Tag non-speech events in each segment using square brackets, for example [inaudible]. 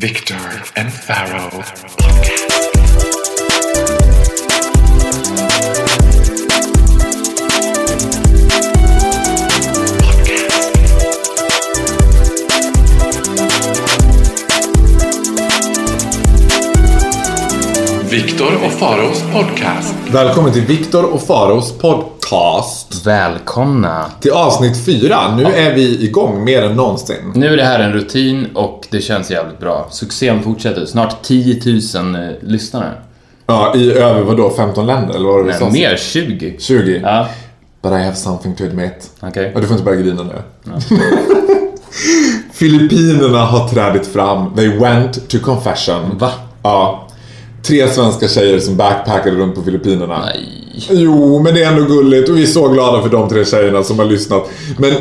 Victor and Pharaoh. Viktor och Faraos podcast. Välkommen till Viktor och Faros podcast. Välkomna! Till avsnitt fyra. Nu är vi igång mer än någonsin. Nu är det här en rutin och det känns jävligt bra. Succén fortsätter. Snart 10 000 eh, lyssnare. Ja, i över vadå, 15 länder eller vad var det Nej, mer 20. 20. Ja, But I have something to admit. okej. Och du får inte börja grina nu. [laughs] Filippinerna har trädit fram. They went to confession. Va? Ja. Tre svenska tjejer som backpackade runt på Filippinerna. Nej. Jo, men det är ändå gulligt och vi är så glada för de tre tjejerna som har lyssnat. Men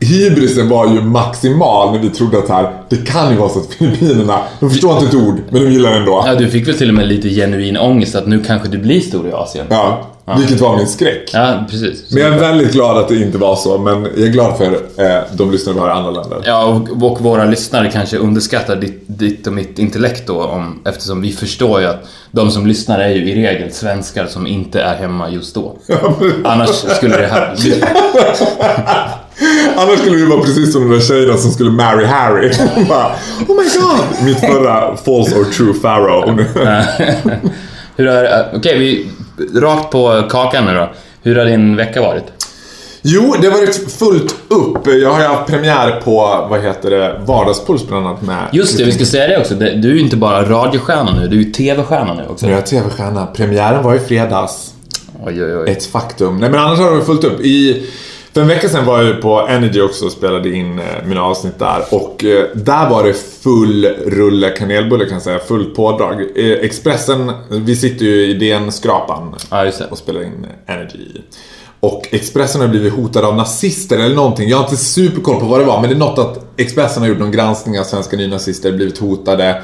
hybrisen var ju maximal när vi trodde att här, det kan ju vara så att Filippinerna, de förstår inte ett ord, men de gillar ändå. Ja, du fick väl till och med lite genuin ångest att nu kanske du blir stor i Asien. Ja, vilket var min skräck. Ja, precis. Men jag är väldigt glad att det inte var så, men jag är glad för eh, de lyssnare vi har i andra länder. Ja, och, och våra lyssnare kanske underskattar ditt, ditt och mitt intellekt då om, eftersom vi förstår ju att de som lyssnar är ju i regel svenskar som inte är hemma just då. Annars skulle det här... [laughs] Annars skulle vi vara precis som de där tjejerna som skulle marry Harry. [laughs] Bara, oh my god! Mitt förra false or true pharaoh. [laughs] Hur har... Okej, vi... Rakt på kakan nu då. Hur har din vecka varit? Jo, det har varit fullt upp. Jag har ju haft premiär på, vad heter det, Vardagspuls bland annat med... Just det, vi ska säga det också. Du är ju inte bara radiostjärna nu, du är ju TV-stjärna nu också. Nu är jag TV-stjärna. Premiären var i fredags. Oj, oj, oj. Ett faktum. Nej men annars har det varit fullt upp. I, för en vecka sedan var jag på Energy också och spelade in eh, mina avsnitt där. Och eh, där var det full rulle kanelbulle kan jag säga. Fullt pådrag. Eh, Expressen, vi sitter ju i DN-skrapan Ja, och spelar in Energy. Och Expressen har blivit hotad av nazister eller någonting. Jag har inte superkoll på vad det var men det är något att Expressen har gjort någon granskning av svenska nynazister, blivit hotade.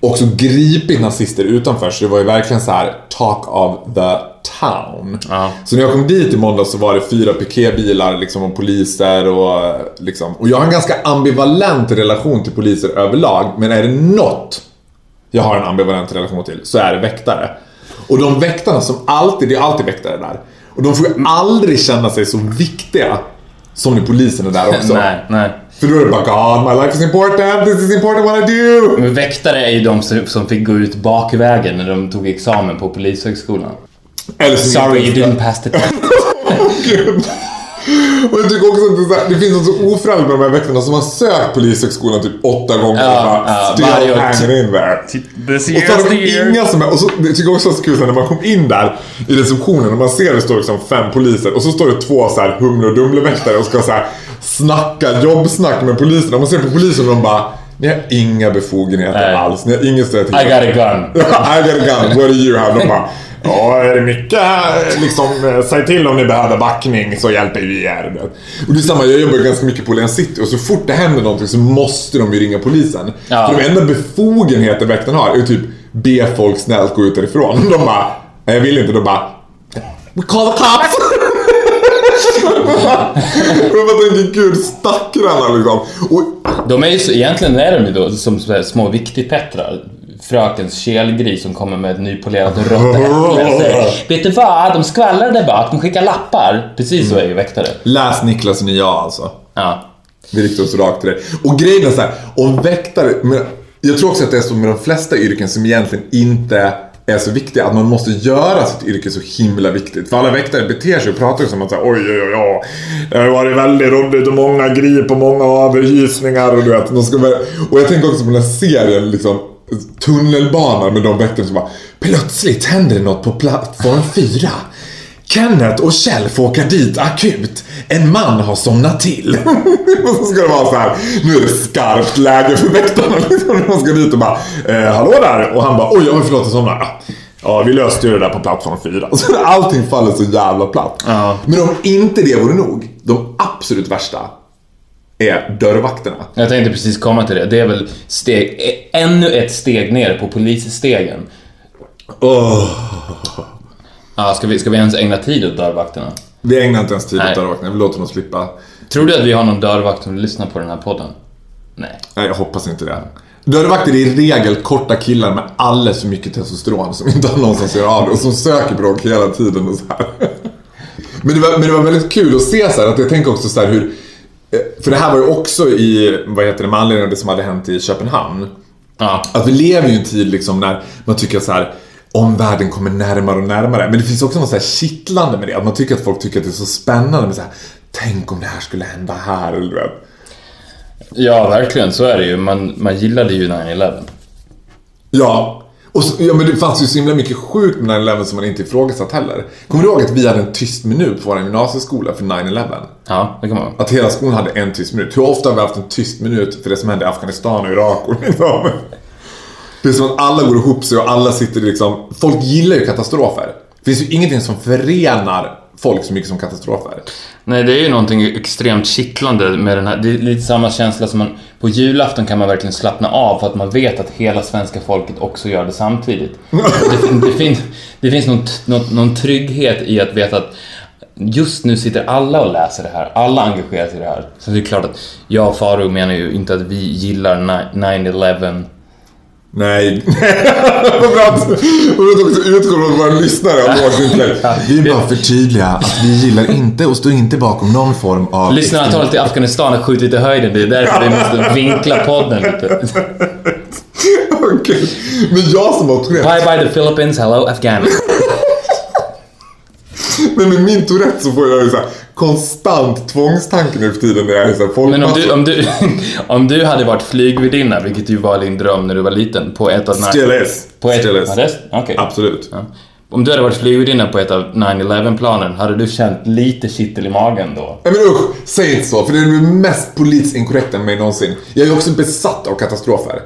Också gripit nazister utanför så det var ju verkligen så här talk of the town. Ja. Så när jag kom dit i måndag så var det fyra piketbilar liksom och poliser och liksom. Och jag har en ganska ambivalent relation till poliser överlag. Men är det något jag har en ambivalent relation till så är det väktare. Och de väktarna som alltid, det är alltid väktare där. Och de får ju aldrig känna sig så viktiga som när polisen är där också. Nej, nej. För då är det bara God, my life is important, this is important what I do. Men väktare är ju de som som fick gå ut bakvägen när de tog examen på polishögskolan. Eller som Sorry you didn't pass the test. [laughs] Och jag tycker också att det, är så här, det finns något så oföräldigt med de här väktarna som har sökt polishögskolan typ åtta gånger Ja, och bara ja, still hanging in there. Och så har de inga som är, och så, det tycker jag också är så kul så när man kom in där i receptionen och man ser det står liksom fem poliser och så står det två så här humle och dumleväktare och ska så här snacka jobbsnack med polisen. Och man ser på polisen och de bara Ni har inga befogenheter Nej. alls. Ni har inget stöd till I got a gun. [laughs] I got a gun, what do you have? De bara Ja, är det mycket liksom, eh, säg till om ni behöver backning så hjälper vi er. Och det är samma, jag jobbar ganska mycket på Åhléns City och så fort det händer någonting så måste de ju ringa polisen. Ja. För de enda befogenheter väktarna har är typ be folk snällt gå ut därifrån. De bara, "Nej, jag vill inte. De bara, we call the cops! [laughs] jag bara tänker, gud stackarna liksom. Och De är ju så, egentligen är de ju då som så här små viktigpettrar. Frökens kelgris som kommer med ett nypolerat säger Vet du vad? De skvallrar där bak, de skickar lappar. Precis så är ju väktare. läs Niklas nya alltså. Ja. Vi riktar oss rakt till dig. Och grejen är så här, om väktare, men jag tror också att det är så med de flesta yrken som egentligen inte är så viktiga, att man måste göra sitt yrke så himla viktigt. För alla väktare beter sig och pratar ju som att säga oj, oj, oj, oj, det har varit väldigt roligt och många grip och många avhysningar och du vet. De ska börja... och jag tänker också på den här serien, liksom tunnelbanan med de väktarna som bara Plötsligt händer det något på plattform 4. Kenneth och Kjell får åka dit akut. En man har somnat till. [laughs] och så ska det vara så här. Nu är det skarpt läge för väktarna. [laughs] Liksom, de ska dit och bara eh, Hallå där! Och han bara oj, oj förlåt jag somnade. Ja, vi löste ju det där på plattform 4. [laughs] Så allting faller så jävla platt. Ja. Men om inte det vore nog. De absolut värsta är dörrvakterna. Jag tänkte precis komma till det. Det är väl steg, ännu ett steg ner på polisstegen. Åh. Ja, ska vi, ska vi ens ägna tid åt dörrvakterna? Vi ägnar inte ens tid åt Nej. dörrvakterna. Vi låter dem slippa. Tror du att vi har någon dörrvakt som lyssnar på den här podden? Nej. Nej, jag hoppas inte det. Då vakter det i regel korta killar med alldeles för mycket testosteron som inte har någonstans att göra av det och som söker bråk hela tiden och så här. Men det, var, men det var väldigt kul att se så här, att jag tänker också så här hur... eh, För det här var ju också i, vad heter det, med anledning av det som hade hänt i Köpenhamn. Ja. Att vi lever ju i en tid liksom när man tycker så här omvärlden kommer närmare och närmare. Men det finns också något så här kittlande med det. Att man tycker att folk tycker att det är så spännande med så här, Tänk om det här skulle hända här, eller du vet. ja, verkligen. Så är det ju. Man, man gillade ju 9-11. Ja. Och så, ja, men det fanns ju så himla mycket sjukt med 9-11 som man inte ifrågasatt heller. Kommer du ihåg att vi hade en tyst minut på vår gymnasieskola för 9-11? Ja, det kan man Att hela skolan hade en tyst minut. Hur ofta har vi haft en tyst minut för det som hände i Afghanistan och Irak och. Det är som att alla går ihop sig och alla sitter liksom... Folk gillar ju katastrofer. Det finns ju ingenting som förenar folk så mycket som katastrofer. Nej, det är ju någonting extremt kittlande med den här. Det är lite samma känsla som man... På julafton kan man verkligen slappna av för att man vet att hela svenska folket också gör det samtidigt. [laughs] Det, det, finns, det finns någon, någon, någon trygghet i att veta att just nu sitter alla och läser det här. Alla engagerar sig i det här. Så det är klart att jag och Faro menar ju inte att vi gillar ni- 9-11 Nej. Vad bra att också utgår från att våra lyssnare lågt intellekt. Vi vill bara förtydliga att vi gillar inte och står inte bakom någon form av... Lyssnarantalet i Afghanistan har skjutit i höjden. Det är därför vi måste vinkla podden lite. [laughs] Okej. Men jag som har Tourette. Bye bye the Philippines, hello Afghanistan. [laughs] Men med min Tourette så får jag ju så här konstant tvångstanke nu för tiden när jag är så här Men om du, om, du, [laughs] om du hade varit flygvärdinna, vilket ju var din dröm när du var liten, på ett av... Still is. På ett, Still is. Okej. Absolut. Ja. Om du hade varit flygvärdinna på ett av 9-11-planen, hade du känt lite kittel i magen då? Nej men usch, säg inte så. För det är det mest politiskt inkorrekta med mig någonsin. Jag är också besatt av katastrofer.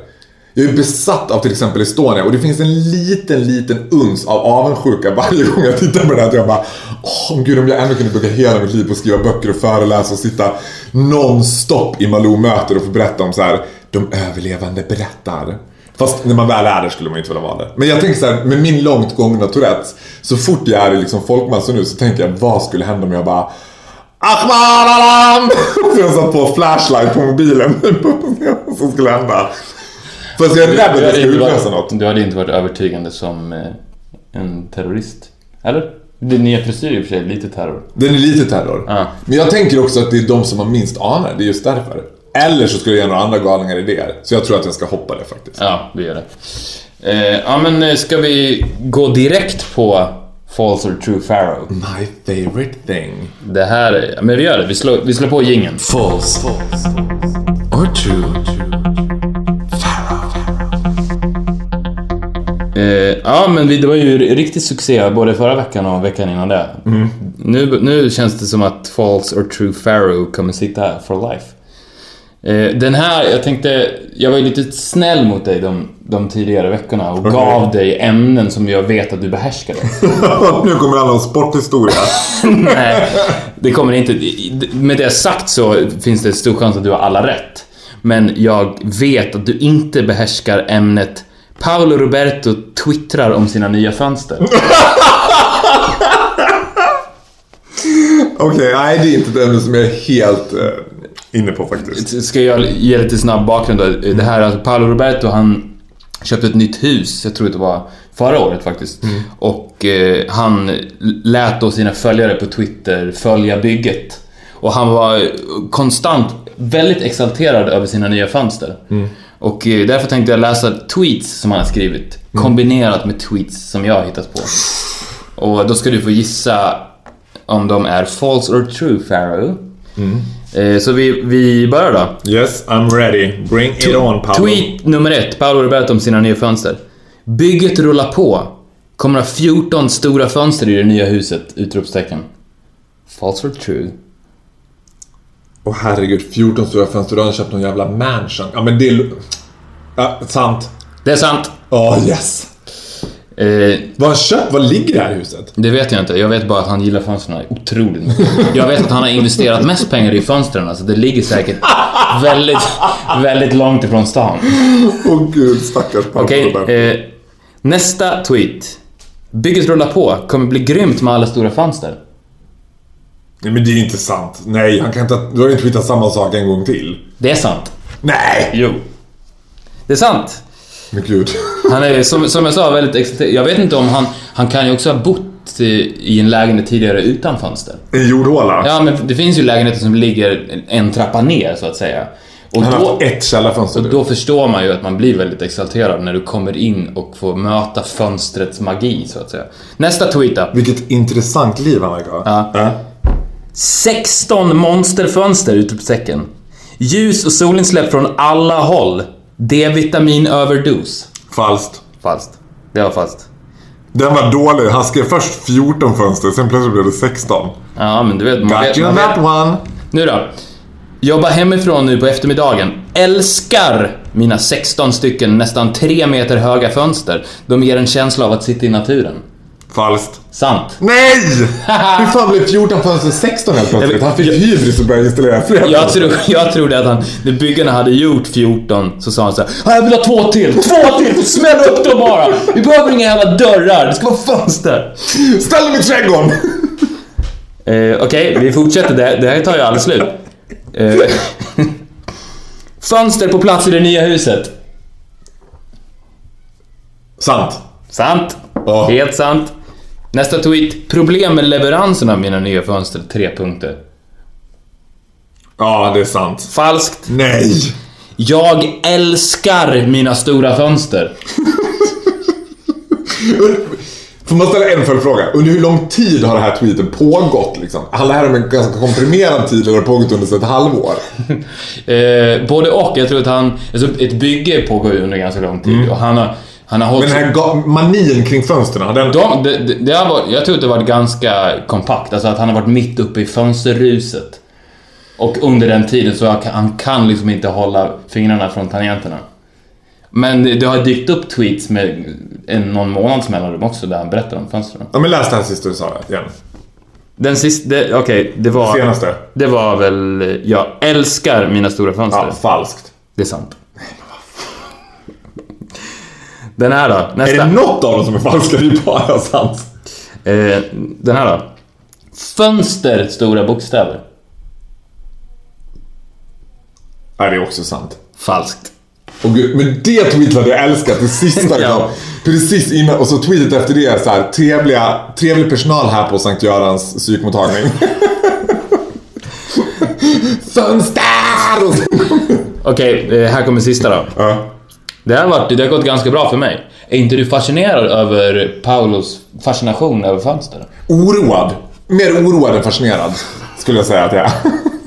Jag är besatt av till exempel Estonia och det finns en liten, liten uns av avundsjuka varje gång jag tittar på det här. Jag bara, åh gud om jag ändå kunde bruka hela mitt liv på att skriva böcker och föreläsa och sitta non-stop i Malou-möten och få berätta om så här, de överlevande berättar. Fast när man väl är där skulle man inte vilja vara där. Men jag tänker så här, med min långt gångna Tourettes, så fort jag är i liksom folkmassor nu så tänker jag, vad skulle hända om jag bara Akbar alarm! Så jag satt på flashlight på mobilen. [laughs] Vad som skulle hända. Fast jag är rädd att Du jag ska utlösa något. du hade inte varit övertygande som eh, en terrorist. Eller? Din nya frisyr i och för sig, lite terror. Den är lite terror. Ja. Men jag tänker också att det är de som har minst anar det. är just därför. Eller så skulle jag ge några andra galningar idéer. Så jag tror att jag ska hoppa det faktiskt. Ja, vi gör det. Eh, ja, men eh, ska vi gå direkt på False or True Pharaoh? My favorite thing. Det här... Men vi gör det. Vi slår, vi slår på jingeln. False or true? Eh, ja, men det var ju riktig succé både förra veckan och veckan innan det. Nu, nu känns det som att False or True Pharaoh kommer sitta här for life. Eh, den här, jag tänkte, jag var ju lite snäll mot dig de, de tidigare veckorna och gav dig ämnen som jag vet att du behärskade. [laughs] nu kommer handla om sporthistoria. [laughs] Nej, det kommer inte. Med det sagt så finns det stor chans att du har alla rätt. Men jag vet att du inte behärskar ämnet Paolo Roberto twittrar om sina nya fönster. [laughs] Okej, nej det är inte ett ämne som jag är helt eh, inne på faktiskt. Ska jag ge lite snabb bakgrund då? Det här, alltså Paolo Roberto han köpte ett nytt hus, jag tror det var förra året faktiskt. Och eh, han lät då sina följare på Twitter följa bygget. Och han var konstant väldigt exalterad över sina nya fönster. Och eh, därför tänkte jag läsa tweets som han har skrivit, kombinerat med tweets som jag har hittat på. Och då ska du få gissa om de är false or true, Pharaoh. Eh, Så vi, vi börjar då. Yes, I'm ready. Bring it on Paolo. Tweet nummer ett, Paolo Roberto om sina nya fönster. Bygget rullar på. Kommer ha 14 stora fönster i det nya huset! Utropstecken. False or true? Åh herregud, 14 stora fönster. Du har köpt någon jävla mansion. Ja men det är... Ja, sant. Det är sant! Åh yes. Eh, Vad har han köpt? Vad ligger det här huset? det vet jag inte. Jag vet bara att han gillar fönstren otroligt mycket. Jag vet att han har investerat mest pengar i fönstren, så det ligger säkert väldigt, väldigt långt ifrån stan. Åh gud, stackars pappa. Okej, eh, nästa tweet. Bygget rullar på. Kommer bli grymt med alla stora fönster. Nej men det är inte sant. Nej, han kan inte... Du har ju inte tweetat samma sak en gång till. Det är sant. Nej! Jo. Det är sant. Men gud. Han är som, som jag sa väldigt exalterad. Jag vet inte om han... Han kan ju också ha bott i, i en lägenhet tidigare utan fönster. En jordhåla. Ja, men det finns ju lägenheter som ligger en trappa ner, så att säga. Och Han har då, haft ett källarfönster. och då förstår man ju att man blir väldigt exalterad när du kommer in och får möta fönstrets magi, så att säga. Nästa tweet då. Vilket intressant liv han verkar ha. Ja. 16 monsterfönster! Utropstecken. Ljus och solinsläpp från alla håll. D-vitamin överdos. Falskt. Falskt. Det var falskt. Den var dålig. Han skrev först 14 fönster, sen plötsligt blev det 16. Ja, men du vet... Man Got vet, you man on vet. that one. Nu då. Jobba hemifrån nu på eftermiddagen. Älskar mina 16 stycken nästan 3 meter höga fönster. De ger en känsla av att sitta i naturen. Falskt. Sant. Nej! [laughs] Hur fan blev 14 fönster 16 helt plötsligt? Han fick hybris och började installera fler Jag, tro, jag trodde att han, när byggarna hade gjort 14 så sa han så här, "Ja, Jag vill ha två till, två till, smäll upp dem bara! Vi behöver inga jävla dörrar, det ska vara fönster! Ställ dem i trädgården! Eh, Okej, vi fortsätter. Det, det här tar ju aldrig slut. Eh, [laughs] fönster på plats i det nya huset. Sant. Sant. Ja. Helt sant. Nästa tweet. Problem med leveransen av mina nya fönster. Tre punkter. Ja, det är sant. Falskt. Nej! Jag älskar mina stora fönster. [laughs] Får man ställa en följdfråga? Under hur lång tid har det här tweeten pågått liksom? Handlar det här om en ganska komprimerad tid eller har det pågått under ett halvår? [laughs] Eh, både och. Jag tror att han... Alltså ett bygge pågår under ganska lång tid och han har... Han har hållit... Men den här manin kring fönstren, har den... De, det, det, det har varit, jag tror att det har varit ganska kompakt, alltså att han har varit mitt uppe i fönsterruset. Och under den tiden så han kan, han kan liksom inte hålla fingrarna från tangenterna. Men det, det har dykt upp tweets med en, någon månads mellanrum också där han berättar om fönstren. Ja, men läs här sista du sa igen. Den sista, det- okej, det var... Senaste. Det var väl, jag älskar mina stora fönster. Ja, falskt. Det är sant. Den här då, Är nästa. det något av dem som är falska? Det är bara sant. Eh, den här då. Fönster, stora bokstäver. Nej, det är också sant. Falskt. Och gud, men det tweetet hade jag älskat, det sista [laughs] Ja. Precis innan, och så tweetet efter det är så här, trevliga, trevlig personal här på Sankt Görans psykmottagning. [laughs] Fönster! Okej, eh, här kommer sista då. Ja. Det har, varit, det har gått ganska bra för mig. Är inte du fascinerad över Paulos fascination över fönster? Oroad. Mer oroad än fascinerad, skulle jag säga att jag är.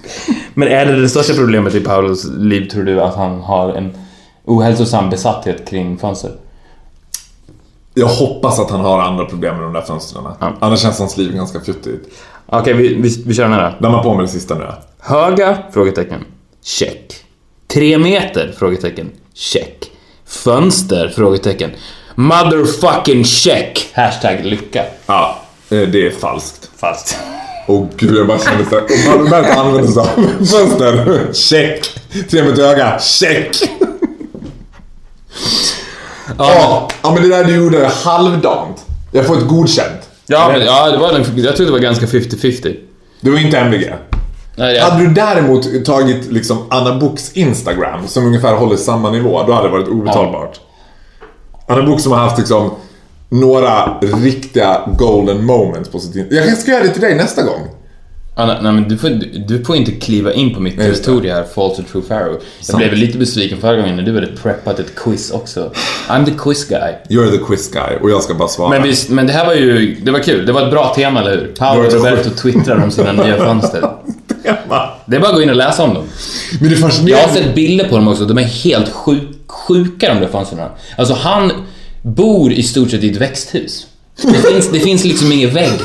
[laughs] Men är det det största problemet i Paulos liv, tror du, att han har en ohälsosam besatthet kring fönster? Jag hoppas att han har andra problem med de där fönstren. Ja. Annars känns hans liv ganska fjuttigt. Okej, vi, vi, vi kör den här då. Damma på med det sista nu. Höga? Frågetecken. Check. Tre meter? Frågetecken. Check. Fönster? Frågetecken. Motherfucking check! Hashtag lycka. Ja, eh, det är falskt. Falskt. Åh gud, jag bara kände såhär. Om Malmberg använder sig [laughs] av fönster. Check. Tre meter öga. Check. Ja, ja, men det där du gjorde halvdant. Jag får ett godkänt. Ja, men, ja det var, jag tror det var ganska 50-50. Det var inte MVG. Nej, jag, Hade du däremot tagit liksom Anna Boks Instagram som ungefär håller samma nivå, då hade det varit obetalbart. Anna Bok som har haft liksom några riktiga golden moments på sitt Instagram. Jag kanske ska göra det till dig nästa gång. Anna, nej, men du, får, du får inte kliva in på mitt territorium här, false or true pharaoh. Jag Sant. blev lite besviken förra gången när du hade preppat ett quiz också. I'm the quiz guy. You're the quiz guy och jag ska bara svara. Men visst, men det här var ju, det var kul. Det var ett bra tema, eller hur? Paolo Roberto twittrar om sina nya fönster. [laughs] Det är bara att gå in och läsa om dem. Men det Jag har sett bilder på dem också, de är helt sjuk, sjuka de där fönstren. Alltså han bor i stort sett i ett växthus. Det finns, det finns liksom ingen vägg.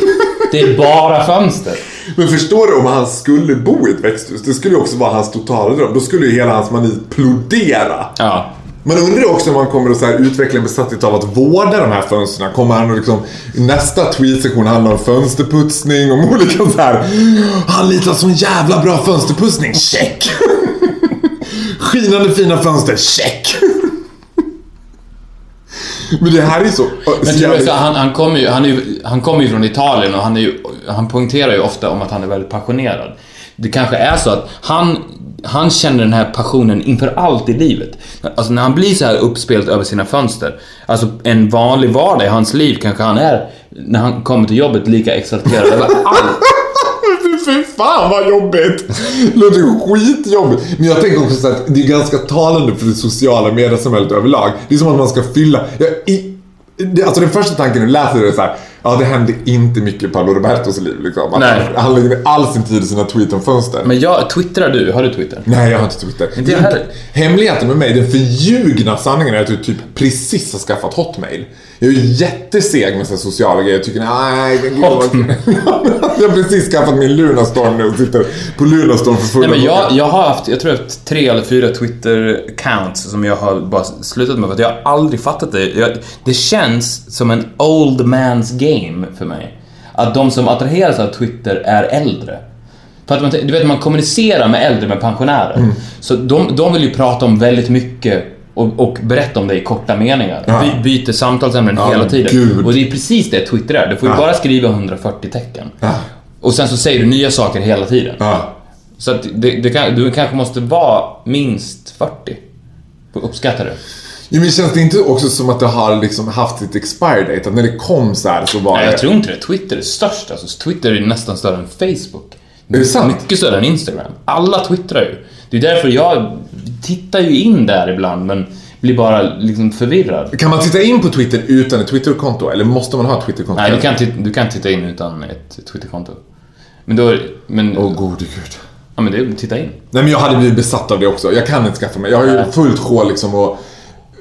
Det är bara fönster. Men förstår du om han skulle bo i ett växthus? Det skulle ju också vara hans totala dröm. Då skulle ju hela hans mani plodera. Ja. Man undrar ju också om han kommer att så här utveckla en besatthet av att vårda de här fönstren. Kommer han att liksom, nästa tweetsektion handla om fönsterputsning, om [laughs] olika så här. Han litar sån jävla bra fönsterputsning, check! [laughs] Skinande fina fönster, check! [laughs] Men det här är så... Men så så han, han kommer ju, han, är ju, han kommer ju från Italien och han, är ju, han poängterar ju ofta om att han är väldigt passionerad. Det kanske är så att han han känner den här passionen inför allt i livet. Alltså när han blir så här uppspelt över sina fönster. Alltså en vanlig vardag i hans liv kanske han är, när han kommer till jobbet, lika exalterad över allt. [laughs] Fy fan vad jobbigt! Det låter skitjobbigt. Men jag tänker också så att det är ganska talande för det sociala mediesamhället överlag. Det är som att man ska fylla... Jag, i, det, alltså den första tanken du läser är så här, ja det hände inte mycket i Paolo Robertos liv liksom. Nej. Han lägger all sin tid i sina tweet om fönster. Men jag, twittrar du? Har du Twitter? Nej, jag har inte Twitter. Inte jag heller. Hemligheten med mig, den förljugna sanningen är att jag typ precis har skaffat Hotmail. Jag är jätteseg med så här sociala grejer. Jag tycker nej, det Hotmail. [laughs] Jag har precis skaffat min Lunarstorm nu och sitter på Lunarstorm för fulla Nej men jag, jag har haft, jag tror jag har haft tre eller fyra Twitter-accounts som jag har bara slutat med för att jag har aldrig fattat det. Jag, det känns som en old man's game för mig. Att de som attraheras av Twitter är äldre. För att man, du vet, man kommunicerar med äldre, med pensionärer. Mm. Så de, de vill ju prata om väldigt mycket och, och berätta om det i korta meningar. Ja. By, byter samtalsämnen Ja, hela tiden. gud. Och det är precis det Twitter är. Du får ju Ja. bara skriva 140 tecken. Och sen så säger du nya saker hela tiden. Så att det, det kan, du kanske måste vara minst 40. Uppskattar du? Jo, men känns det inte också som att det har liksom haft sitt expire date? Att när det kom så här så var Nej, det... jag tror inte det. Twitter är störst. Alltså, Twitter är nästan större än Facebook. Är det sant? Mycket större än Instagram. Alla twittrar ju. Det är därför jag tittar ju in där ibland, men blir bara liksom förvirrad. Kan man titta in på Twitter utan ett Twitterkonto? Eller måste man ha ett Twitterkonto? Nej, du kan, du kan titta in utan ett Twitterkonto. Men då... Men, Åh gode gud. ja, men det, titta in. Nej men jag hade blivit besatt av det också. Jag kan inte skaffa mig. Jag har ju fullt sjå liksom och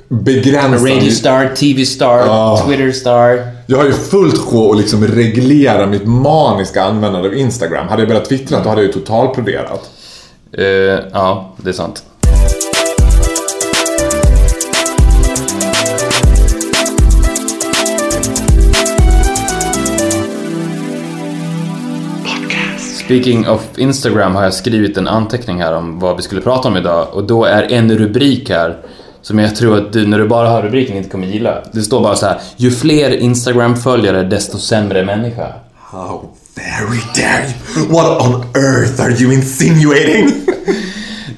begränsa... Radio Star, TV Star, Ja. Twitter Star. Jag har ju fullt sjå att liksom reglera mitt maniska användande av Instagram. Hade jag börjat twittra då hade jag ju totalploderat. Uh, ja, det är sant. Speaking of Instagram har jag skrivit en anteckning här om vad vi skulle prata om idag och då är en rubrik här som jag tror att du, när du bara hör rubriken, inte kommer gilla. Det står bara så här: Ju fler Instagram-följare, desto sämre människa. How very dare you? What on earth are you insinuating? [laughs]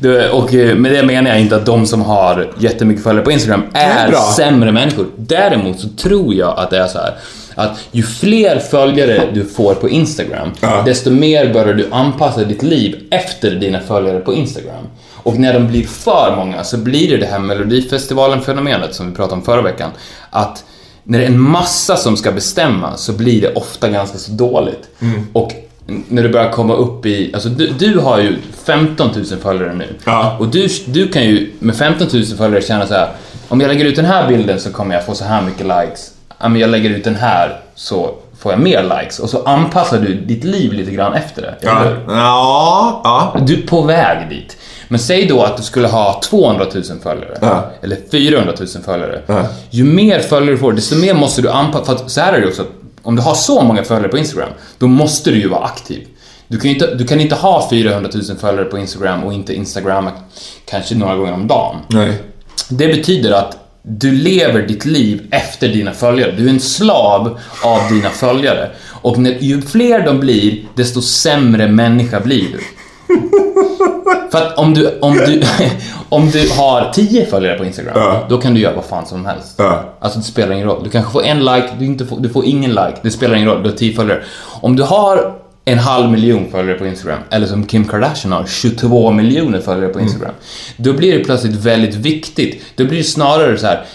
Det- Och eh, med det menar jag inte att de som har jättemycket följare på Instagram är, är sämre människor. Däremot så tror jag att det är så här att ju fler följare du får på Instagram, Ja. desto mer börjar du anpassa ditt liv efter dina följare på Instagram. Och när de blir för många så blir det det här Melodifestivalen-fenomenet som vi pratade om förra veckan. Att när det är en massa som ska bestämma så blir det ofta ganska så dåligt. Mm. Och när du börjar komma upp i, alltså du, du har ju 15 000 följare nu. Ja. Och du, du kan ju med 15 000 följare känna så här. om jag lägger ut den här bilden så kommer jag få så här mycket likes. Om jag lägger ut den här så får jag mer likes. Och så anpassar du ditt liv lite grann efter det. ja. ja, ja. Du är på väg dit. Men säg då att du skulle ha 200 000 följare. Ja. Eller 400 000 följare. Ja. Ju mer följare du får, desto mer måste du anpassa. För att så här är det också. Om du har så många följare på Instagram, då måste du ju vara aktiv. Du kan, inte, du kan inte ha 400 000 följare på Instagram och inte instagramma kanske några gånger om dagen. Nej. Det betyder att du lever ditt liv efter dina följare. Du är en slav av dina följare. Och när, ju fler de blir, desto sämre människa blir du. För att om du, om du, [laughs] om du har 10 följare på Instagram, Ja. då kan du göra vad fan som helst. Ja. Alltså det spelar ingen roll. Du kanske får en like, du, inte får, du får ingen like. Det spelar ingen roll, du har 10 följare. Om du har en halv miljon följare på Instagram, eller som Kim Kardashian har, 22 miljoner följare på Instagram. Då blir det plötsligt väldigt viktigt. Då blir det snarare så här.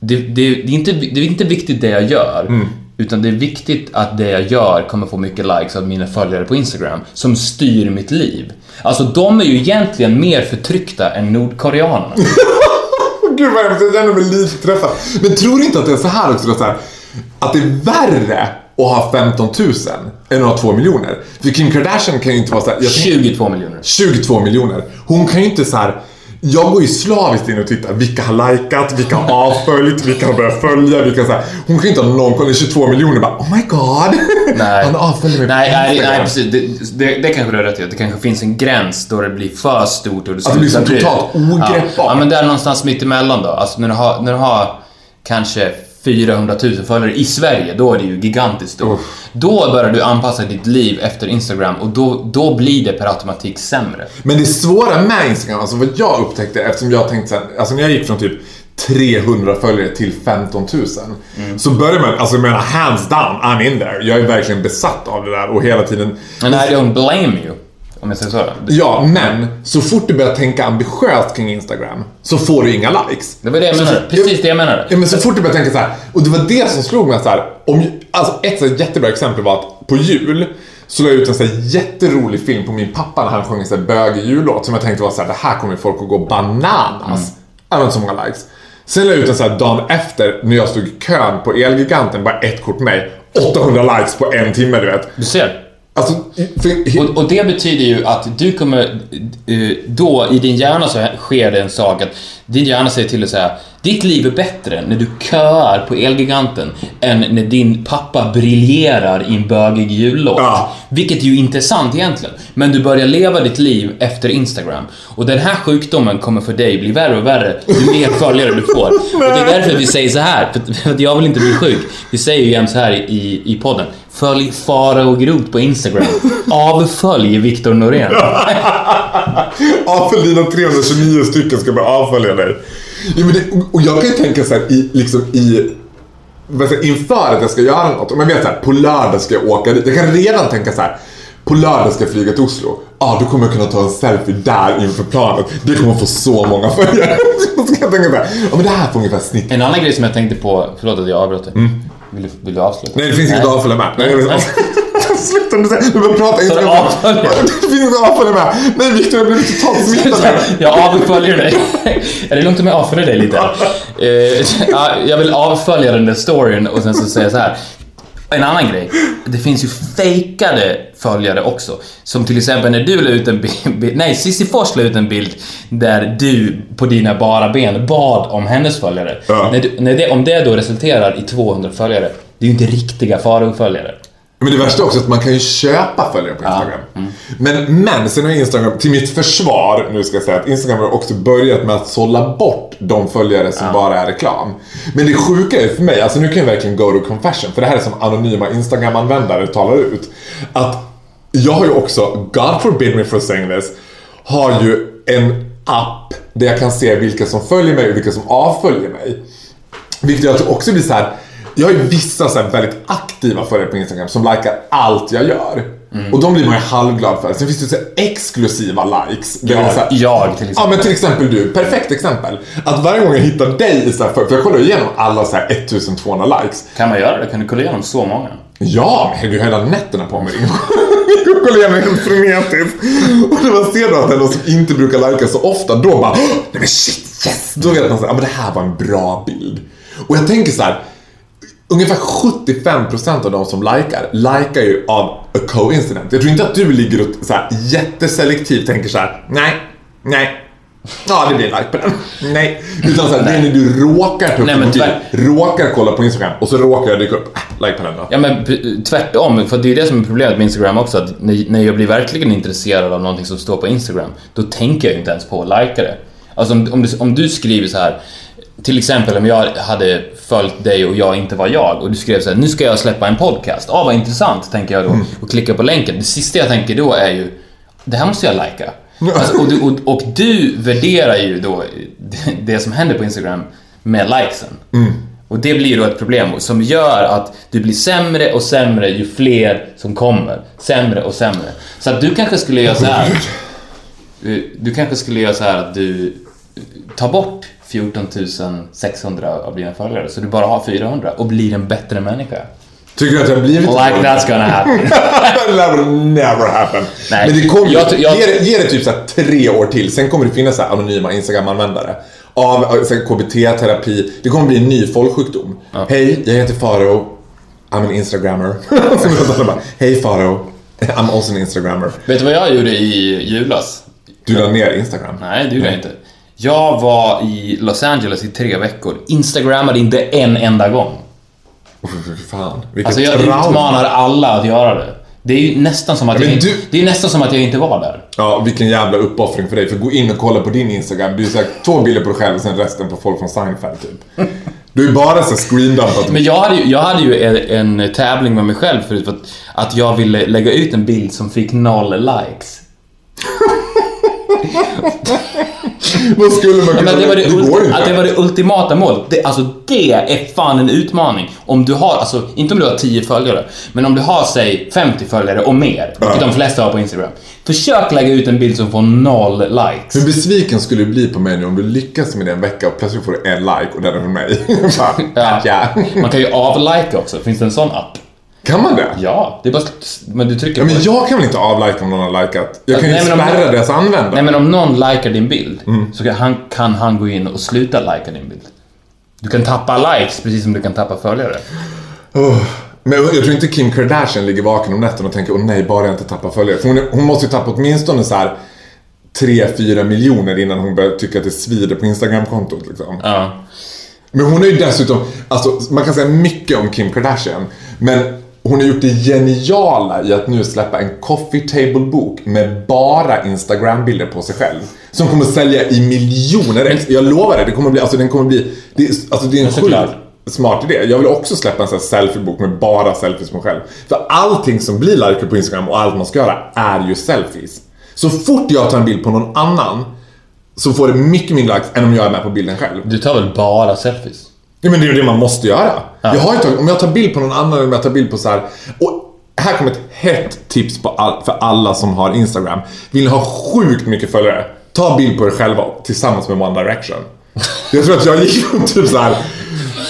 Det, det, det, är, inte, det är inte viktigt det jag gör. Utan det är viktigt att det jag gör kommer få mycket likes av mina följare på Instagram, som styr mitt liv. Alltså de är ju egentligen mer förtryckta än nordkoreanerna. [laughs] Gud vad hemskt, jag känner mig lite träffad. Men tror du inte att det är så här också? Så här, att det är värre att ha 15 000 än att ha 2 miljoner. För Kim Kardashian kan ju inte vara så här, jag tänker- 22 miljoner. 22 miljoner. Hon kan ju inte så här. Jag går ju slaviskt in och tittar. Vilka har likat, vilka har avföljt, vilka har börjat följa, vilka så här. Hon kan ju inte ha någon koll. 22 miljoner bara oh my god. [laughs] Nej. Han avföljer mig nej, nej, nej, precis. Det, det, det kanske du har rätt i. Det kanske finns en gräns då det blir för stort och det Att det blir så totalt ja. ogreppbart. Ja, men där någonstans mitt emellan då. Alltså när du har, när du har kanske 400 000 följare i Sverige, då är det ju gigantiskt stort. Då börjar du anpassa ditt liv efter Instagram och då, då blir det per automatik sämre. Men det svåra med Instagram, alltså vad jag upptäckte eftersom jag tänkte sen, alltså när jag gick från typ 300 följare till 15 000. Mm. Så börjar man, alltså jag menar hands down, I'm in there. Jag är verkligen besatt av det där och hela tiden And I don't blame you, om jag säger så. Ja, men så fort du börjar tänka ambitiöst kring Instagram så får du inga likes. Det var det jag menade. Precis det jag menade. Ja, men så fort du börjar tänka så här, och det var det som slog mig så här, om, alltså ett så jättebra exempel var att på jul så la jag ut en så här jätterolig film på min pappa när han sjöng en så här jullåt som jag tänkte var så här, det här kommer folk att gå bananas. Hade inte så många likes. Sen la jag ut en så här dagen efter när jag stod i kön på Elgiganten, bara ett kort med mig. 800 likes på en timme, du vet. Du ser. Alltså, för, Och, och det betyder ju att du kommer... Eh, då, i din hjärna så sker det en sak att din hjärna säger till dig så här. Ditt liv är bättre när du köar på Elgiganten än när din pappa briljerar i en bögig jullåt. Ja. Vilket ju inte är sant egentligen. Men du börjar leva ditt liv efter Instagram. Och den här sjukdomen kommer för dig bli värre och värre ju mer följare du får. [laughs] Och det är därför vi säger så här, för- för att jag vill inte bli sjuk. Vi säger ju jämt så här i, i podden. Följ Fara och Groth på Instagram. Avfölj Viktor Norén. [laughs] Avfölj dina 329 stycken ska börja avfölja dig. Ja, men det, och- jag kan ju tänka så här i, liksom i inför att jag ska göra något. Om jag vet så här, på lördag ska jag åka dit. Jag kan redan tänka så här. På lördag ska jag flyga till Oslo. Ja, ah, då kommer jag kunna ta en selfie där inför planet. Det kommer få så många följare. [laughs] Då ska jag tänka så här. Ja, men det här får ungefär snitt. En annan grej som jag tänkte på, förlåt att jag avbröt dig. Vill, du, vill du avsluta? Nej, det finns inget att avfölja med. Nej, [laughs] Sluta nu, du börjar prata Så du avföljer? Det finns inget att avfölja med. Nej, Viktor, jag blir totalt smittad nu. [laughs] Jag avföljer dig. [laughs] Är det lugnt om jag avföljer dig lite? Eh, ja, jag vill avfölja den där storyn och sen så säga så här. En annan grej. Det finns ju fejkade följare också. Som till exempel när du la ut en bild, nej Cissi Fors la ut en bild där du på dina bara ben bad om hennes följare. Ja. När du, när det, om det då resulterar i 200 följare, det är ju inte riktiga Farao-följare. Men det värsta är också att man kan ju köpa följare på Instagram. Men, men sen har Instagram, till mitt försvar, nu ska jag säga att Instagram har också börjat med att sålla bort de följare som bara är reklam. Men det sjuka är för mig, alltså nu kan jag verkligen go to confession, för det här är som anonyma Instagram-användare talar ut. Att jag har ju också, God forbid me for saying this, har ju en app där jag kan se vilka som följer mig och vilka som avföljer mig. Vilket det också blir så här. Jag har ju vissa så väldigt aktiva följare på Instagram som likar allt jag gör. Och de blir man ju halvglad för. Sen finns det så exklusiva likes. där det så här, Jag till exempel. Ja men till exempel du, perfekt exempel. Att varje gång jag hittar dig i så här, för, för jag kollar ju igenom alla så här 1200 likes. Kan man göra det? Kan du kolla igenom så många? Ja, men herregud, hela nätterna på mig. [laughs] Jag kollar igenom helt frenetiskt. Och när man ser då att det är någon som inte brukar lajka så ofta, då bara nej men shit, yes! Då vet man så här, ja men det här var en bra bild. Och jag tänker så här. Ungefär 75% av de som likar, likar ju av a coincidence. Jag tror inte att du ligger och så här, jätteselektivt tänker så här: nej, nej, Ja, det blir en like på den. Nej. Utan så här, det är när du råkar ta upp Nej, en men tyvärr- råkar kolla på Instagram och så råkar jag dyka upp. Äh, like på den då. Ja men tvärtom, för det är det som är problemet med Instagram också, att när när jag blir verkligen intresserad av någonting som står på Instagram, då tänker jag ju inte ens på att likea det. Alltså om, om, du, om du skriver så här, till exempel om jag hade följt dig och jag inte var jag och du skrev så här, nu ska jag släppa en podcast. Ah, vad intressant, tänker jag då och klickar på länken. Det sista jag tänker då är ju, det här måste jag likea. Alltså, och, du, och, [laughs] och du värderar ju då [laughs] det, som händer på Instagram med likesen. Och det blir då ett problem som gör att du blir sämre och sämre ju fler som kommer. Sämre och sämre. Så att du kanske skulle göra så här. Du kanske skulle göra så här att du tar bort 14 600 av dina följare så du bara har 400 och blir en bättre människa. Tycker du att det har blivit Like så? that's gonna happen. [laughs] That will never happen. Nej. Men det kommer Jag jag- ge, det, ge det typ så tre år till, sen kommer det finnas så anonyma Instagram-användare. Av så här KBT-terapi. Det kommer bli en ny folksjukdom. Hej, jag heter Faro. I'm an Instagrammer. [laughs] Jag Hej Faro. I'm also an Instagrammer. Vet du vad jag gjorde i julas? Du la ner Instagram. Nej, det gjorde jag inte. Jag var i Los Angeles i tre veckor. Instagrammade inte en enda gång. Oh, fan. Vilket Alltså jag trauma. utmanar alla att göra det. Det är ju nästan som att, Men jag, du- det är nästan som att jag inte var där. Ja, vilken jävla uppoffring för dig. För gå in och kolla på din Instagram. Du är så här, två bilder på dig själv och sen resten på folk från Seinfeld typ. Du är bara så screendumpat. Men jag hade ju, jag hade ju en, en tävling med mig själv förut för att, att jag ville lägga ut en bild som fick noll likes. [laughs] [laughs] Vad skulle man Ja, kunna... men det, var det, går ulti- inte. att det var det ultimata målet. Det, alltså det är fan en utmaning. Om du har, alltså inte om du har 10 följare, men om du har säg 50 följare och mer, vilket de flesta har på Instagram. Försök lägga ut en bild som får noll likes. Hur besviken skulle du bli på mig nu om du lyckas med det en vecka och plötsligt får du en like och den är från mig? [laughs] Ja. ja. Man kan ju avlika också. Finns det en sån app? Kan man det? Ja, det är bara... Men du trycker Ja, på men jag kan väl inte avlika om någon har likat? Jag kan ju om- spärra deras användare. Nej men om någon likar din bild Mm. så kan han, kan han gå in och sluta lika din bild. Du kan tappa likes precis som du kan tappa följare. Åh. Men jag tror inte Kim Kardashian ligger vaken om nätterna och tänker åh nej, bara jag inte tappar följare. För hon, är, hon måste ju tappa åtminstone så här 3-4 miljoner innan hon börjar tycka att det svider på Instagram-kontot. Liksom. Ja. Men hon är ju dessutom, alltså man kan säga mycket om Kim Kardashian. Men hon har gjort det geniala i att nu släppa en coffee table-bok med bara Instagram-bilder på sig själv. Som kommer sälja i miljoner ex. Jag lovar det, det kommer bli, alltså den kommer bli, det, är- alltså det är en sjukt smart idé. Jag vill också släppa en sån här selfiebok med bara selfies på mig själv. För allting som blir likat på Instagram och allt man ska göra är ju selfies. Så fort jag tar en bild på någon annan så får det mycket mindre likes än om jag är med på bilden själv. Du tar väl bara selfies? Ja, men det är ju det man måste göra. Jag har tagit, om jag tar bild på någon annan eller om jag tar bild på så här. Och här kommer ett hett tips på all, för alla som har Instagram. Vill ni ha sjukt mycket följare? Ta bild på er själva tillsammans med One Direction. [laughs] Jag tror att jag gick från typ så här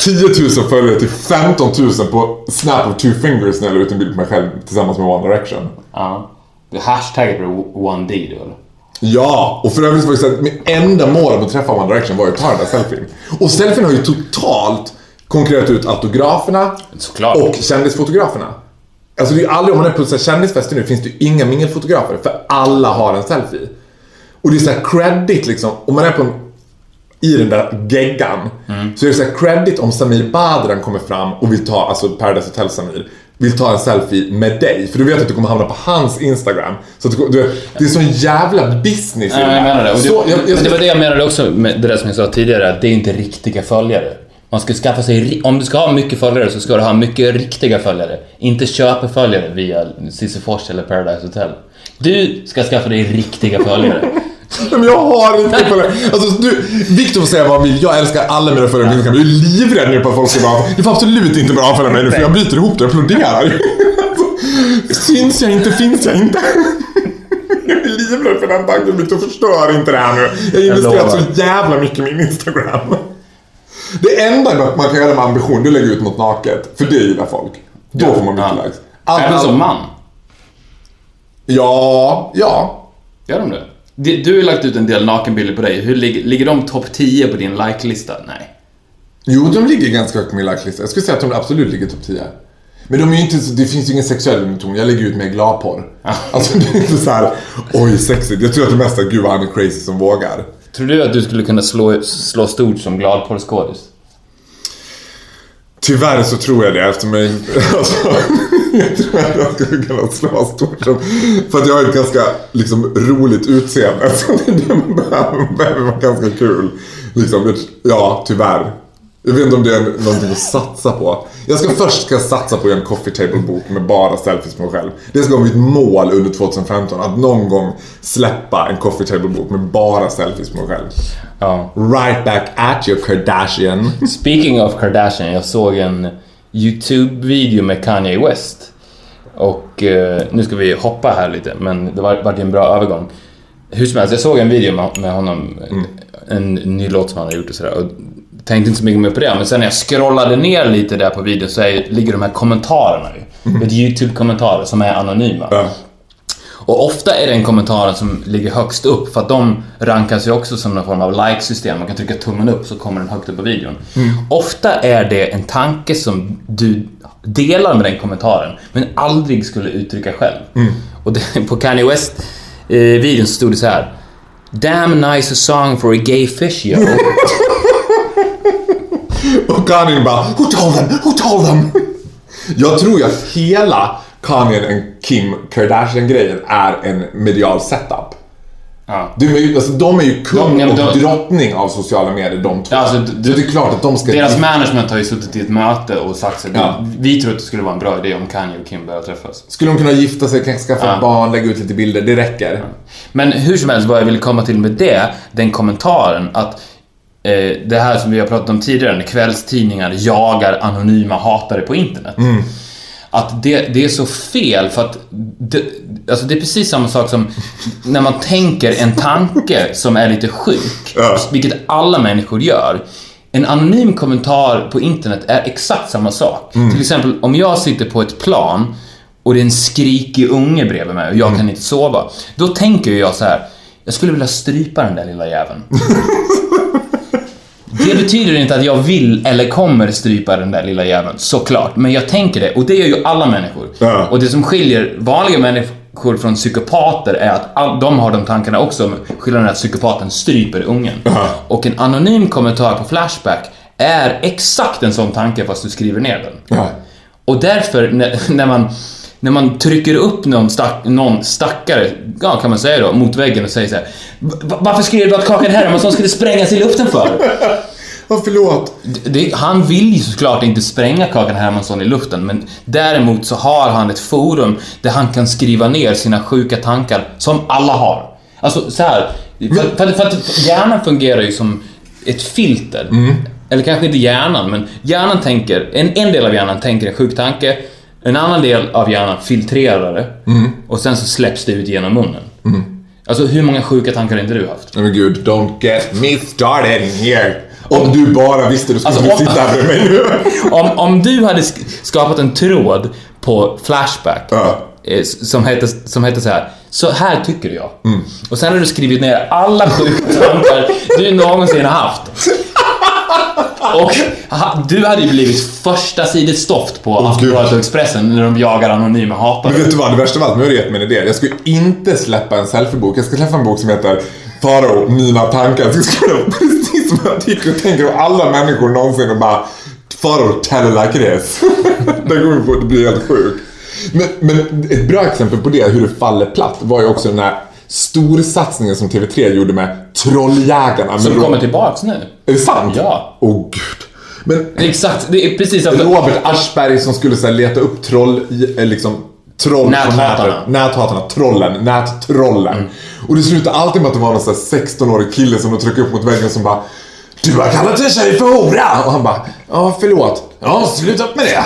10 000 följare till 15 000 på Snap of two fingers när jag la ut en bild på mig själv tillsammans med One Direction. Ja. Du hashtaggar på 1D du eller? Ja, och för övrigt var det så att mitt enda mål med att träffa One Direction var ju att ta den där selfien. Och selfien har ju totalt konkurrerat ut autograferna Såklart. och kändisfotograferna. Alltså det är ju aldrig, om man är på kändisfester nu, finns det ju inga mingelfotografer för alla har en selfie. Och det är så här credit liksom, om man är på en, i den där geggan så är det så här credit om Samir Badran kommer fram och vill ta, alltså Paradise Hotel Samir, vill ta en selfie med dig. För du vet att du kommer hamna på hans Instagram. Så att du, det är sån jävla business i det jag menar det. Och det, Så, jag, jag, men det var det jag menade också med det där som jag sa tidigare, att det är inte riktiga följare. Man ska skaffa sig, om du ska ha mycket följare så ska du ha mycket riktiga följare. Inte köpeföljare via Sisyfors eller Paradise Hotel. Du ska skaffa dig riktiga följare. [laughs] Men jag har inte följare. Alltså, du, Victor får säga vad han vill. Jag älskar alla mina följare på Instagram. Jag är livrädd nu på att folk ska bara... Du får absolut inte börja avfölja mig nu för jag bryter ihop det och applåderar. [laughs] Syns jag inte, finns jag inte. [laughs] Jag är livrädd för den tanken. Victor, förstör inte det här nu. Jag har investerat så jävla mycket i min Instagram. Det enda man kan göra med ambition, det är att lägga ut något naket. För det gillar folk. Då får man mycket Ja. likes. Även som man. Ja, ja. Gör de det? Du har lagt ut en del nakenbilder på dig. Hur ligger, ligger de topp 10 på din like-lista? Nej. Jo, de ligger ganska högt på min like-lista. Jag skulle säga att de absolut ligger topp 10. Men de är inte, det finns ju ingen sexuell underton. Jag lägger ut mer gladporr. Alltså det är inte så här, oj sexigt. Jag tror att det mesta gud vad han är crazy som vågar. Tror du att du skulle kunna slå, slå stort som gladporrskådis? Tyvärr så tror jag det eftersom jag [laughs] alltså, Jag tror att jag skulle kunna slå stort som, För att jag har ett ganska liksom, roligt utseende. [laughs] Så det är det man behöver, man behöver vara ganska kul. Liksom, ja, tyvärr. Jag vet inte om det är någonting att satsa på. Jag ska först ska satsa på en coffee table-bok med bara selfies på mig själv. Det ska vara mitt mål under 2015. Att någon gång släppa en coffee table-bok med bara selfies på mig själv. Ja. Right back at you Kardashian. Speaking of Kardashian, jag såg en YouTube-video med Kanye West. Och eh, nu ska vi hoppa här lite, men det var, var en bra övergång. Hur som helst, jag såg en video med, med honom, en, en ny låt som han har gjort och sådär. Och tänkte inte så mycket mer på det, men sen när jag scrollade ner lite där på videon så är, ligger de här kommentarerna ju. Ett YouTube-kommentarer som är anonyma. Ja. Och ofta är det en kommentar som ligger högst upp för att de rankas ju också som någon form av like-system. Man kan trycka tummen upp så kommer den högt upp på videon. Ofta är det en tanke som du delar med den kommentaren men aldrig skulle uttrycka själv. Och det, på Kanye West eh, så stod det så här. Damn nice song for a gay fish yo. [laughs] Och Kanye bara Who told them? Who told them? Jag tror ju att hela Kanye and Kim Kardashian-grejen är en medial setup. Ja. De är ju, alltså, de är ju kung De- ja, och de- drottning av sociala medier, de två. Alltså, d- så det är klart att de ska... Deras management har ju suttit i ett möte och sagt så Ja. vi tror att det skulle vara en bra idé om Kanye och Kim börjar träffas. Skulle de kunna gifta sig, kanske skaffa Ja. barn, lägga ut lite bilder, det räcker. Men hur som helst, vad jag ville komma till med det, den kommentaren att eh, det här som vi har pratat om tidigare, när kvällstidningar jagar anonyma hatare på internet. Att det, det är så fel för att det, alltså det är precis samma sak som när man tänker en tanke som är lite sjuk, Ja. vilket alla människor gör. En anonym kommentar på internet är exakt samma sak. Till exempel om jag sitter på ett plan och det är en skrikig unge bredvid mig och jag kan inte sova. Då tänker jag så här. jag skulle vilja strypa den där lilla jäveln. [laughs] Det betyder inte att jag vill eller kommer strypa den där lilla jäveln, såklart. Men jag tänker det, och det gör ju alla människor. Ja. Och det som skiljer vanliga människor från psykopater är att all, de har de tankarna också, skillnaden är att psykopaten stryper ungen. Ja. Och en anonym kommentar på Flashback är exakt en sån tanke fast du skriver ner den. Ja. Och därför, när, när, man, när man trycker upp någon, stack, någon stackare, ja, kan man säga då, mot väggen och säger så här. "Va- Varför skrev du att Kakan Hermansson skulle sprängas i luften för? [laughs] Ja, förlåt. Det, han vill ju såklart inte spränga Kakan Hermansson i luften, men däremot så har han ett forum där han kan skriva ner sina sjuka tankar, som alla har. Alltså så här, för, för, för att hjärnan fungerar ju som ett filter. Eller kanske inte hjärnan, men hjärnan tänker, en, en del av hjärnan tänker en sjuk tanke, en annan del av hjärnan filtrerar det och sen så släpps det ut genom munnen. Alltså hur många sjuka tankar har inte du haft? Men gud, don't get me started here. Om du bara visste du skulle Alltså, om- sitta här med mig nu. [laughs] Om, om du hade sk- skapat en tråd på Flashback eh, s- som hette, som hette så här. Så här tycker jag. Och sen har du skrivit ner alla sjuka tankar du någonsin har haft. Och du hade ju blivit första sidigt stoft på Aftonbladet och Expressen när de jagar anonyma hatare. Men vet du vad, det värsta av allt, nu har du gett mig en idé. Jag ska ju inte släppa en selfiebok. Jag ska släppa en bok som heter Faro, mina tankar. Jag ska [laughs] skriva precis som jag tycker och tänker om alla människor någonsin och bara Faro, tell it like it is. [laughs] det kommer på att bli helt sjukt. Men, men ett bra exempel på det, hur det faller platt, var ju också den här storsatsningen som TV3 gjorde med Trolljägarna. Som med kommer tillbaks nu. Är det sant? Ja. Åh gud. Men Exakt, det är precis som... Robert Aschberg som skulle så här, leta upp troll, eh, liksom troll Näthatarna. nätet. Näthatarna, trollen, nättrollen. Och det slutar alltid med att det var någon så här 16-årig kille som de trycker upp mot väggen som bara Du har kallat en tjej för hora! Och han bara Ja, förlåt. Ja, sluta upp med det.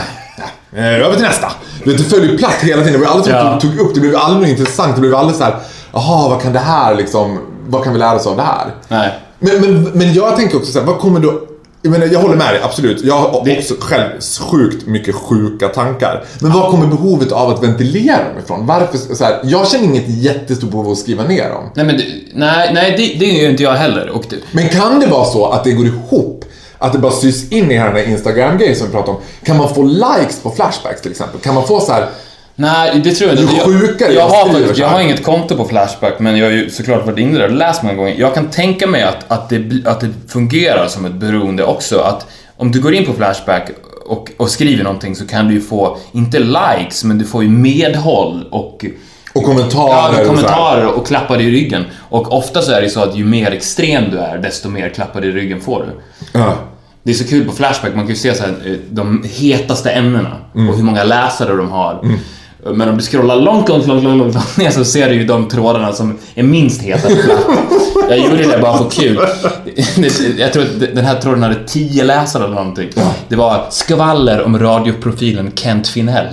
Ja, eh, över till nästa. Det föll ju platt hela tiden. Det var aldrig som Ja. tog upp. Det blev aldrig intressant. Det blev aldrig så här Jaha, vad kan det här liksom Vad kan vi lära oss av det här? Nej. Men, men, men jag tänker också så här, vad kommer då... Jag menar, jag håller med dig, absolut. Jag har också själv sjukt mycket sjuka tankar. Men var kommer behovet av att ventilera dem ifrån? Varför, så här, jag känner inget jättestort behov av att skriva ner dem. Nej, men det, nej, nej det, det är ju inte jag heller. Och det, Men kan det vara så att det går ihop? Att det bara sys in i den här Instagram-grejen som vi pratade om. Kan man få likes på Flashbacks till exempel? Kan man få så här... Nej, det tror jag inte. Ju sjukare jag, jag har, faktiskt- jag har inget konto på Flashback, men jag har ju såklart varit inne där och läst många gånger. Jag kan tänka mig att, att, det, att det fungerar som ett beroende också. Att om du går in på Flashback och, och skriver någonting så kan du ju få, inte likes, men du får ju medhåll och Och kommentarer Ja, kommentarer och klappar i ryggen. Och ofta så är det så att ju mer extrem du är, desto mer klappar i ryggen får du. Ja. Det är så kul på Flashback, man kan ju se så här, eh, de hetaste ämnena Mm. och hur många läsare de har. Men om du scrollar långt, långt, långt, långt, långt ner så ser du ju de trådarna som är minst heta. på. Jag gjorde det bara för kul. Jag tror att den här tråden hade 10 läsare eller någonting. Det var skvaller om radioprofilen Kent Finell.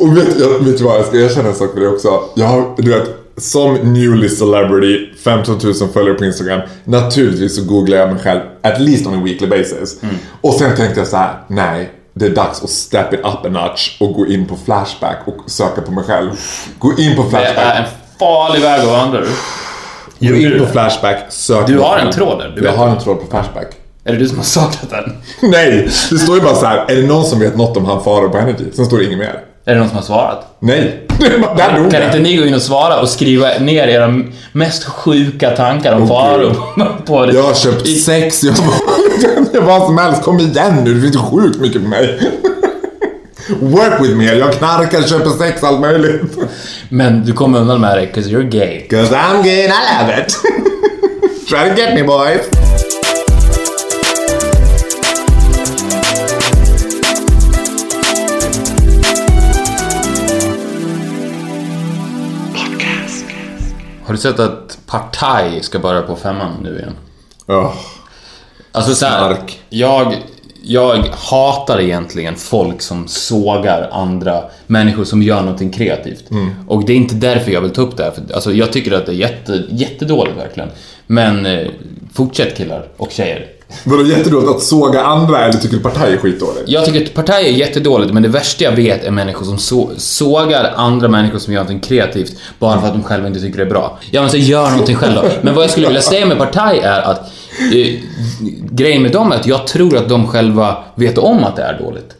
Och vet, jag, vet du vad, jag ska erkänna en sak för det också. Jag har, du vet, som newly celebrity, 15 000 följare på Instagram. Naturligtvis så googlar jag mig själv, at least on a weekly basis. Och sen tänkte jag så här: nej. Det är dags att step it up a notch och gå in på Flashback och söka på mig själv. Gå in på Det är Flashback. en farlig väg att vandra. Gå in på Flashback, sök Du har en tråd där, du Jag har en tråd på Flashback. Är det du som har saknat den? [laughs] Nej! Det står ju bara så här. är det någon som vet något om han Farao på Energy? Sen står det inget mer. Är det någon som har svarat? Nej! [laughs] Där dog Kan inte ni gå in och svara och skriva ner era mest sjuka tankar om Åh, Faro Gud. på det? Jag har köpt I- sex, jag har [laughs] vad som helst. Kom igen nu, det finns sjukt mycket på mig. [laughs] Work with me, jag knarkar, köper sex, allt möjligt. Men du kommer undan med det 'cause you're gay. Cause I'm gay and I love it. Try to get me boys. Sett att Partaj ska börja på femman nu igen? Oh. Alltså så här, Snark. jag, jag hatar egentligen folk som sågar andra människor som gör någonting kreativt. Mm. Och det är inte därför jag vill ta upp det här. För, alltså, jag tycker att det är jätte, jättedåligt verkligen. Men eh, fortsätt killar och tjejer. Vadå jättedåligt att såga andra eller tycker du partaj är skitdåligt? Jag tycker att partaj är jättedåligt, men det värsta jag vet är människor som så, sågar andra människor som gör någonting kreativt bara för att de själva inte tycker det är bra. Ja, men så gör någonting själv då. Men vad jag skulle vilja säga med partaj är att eh, grejen med dem är att jag tror att de själva vet om att det är dåligt.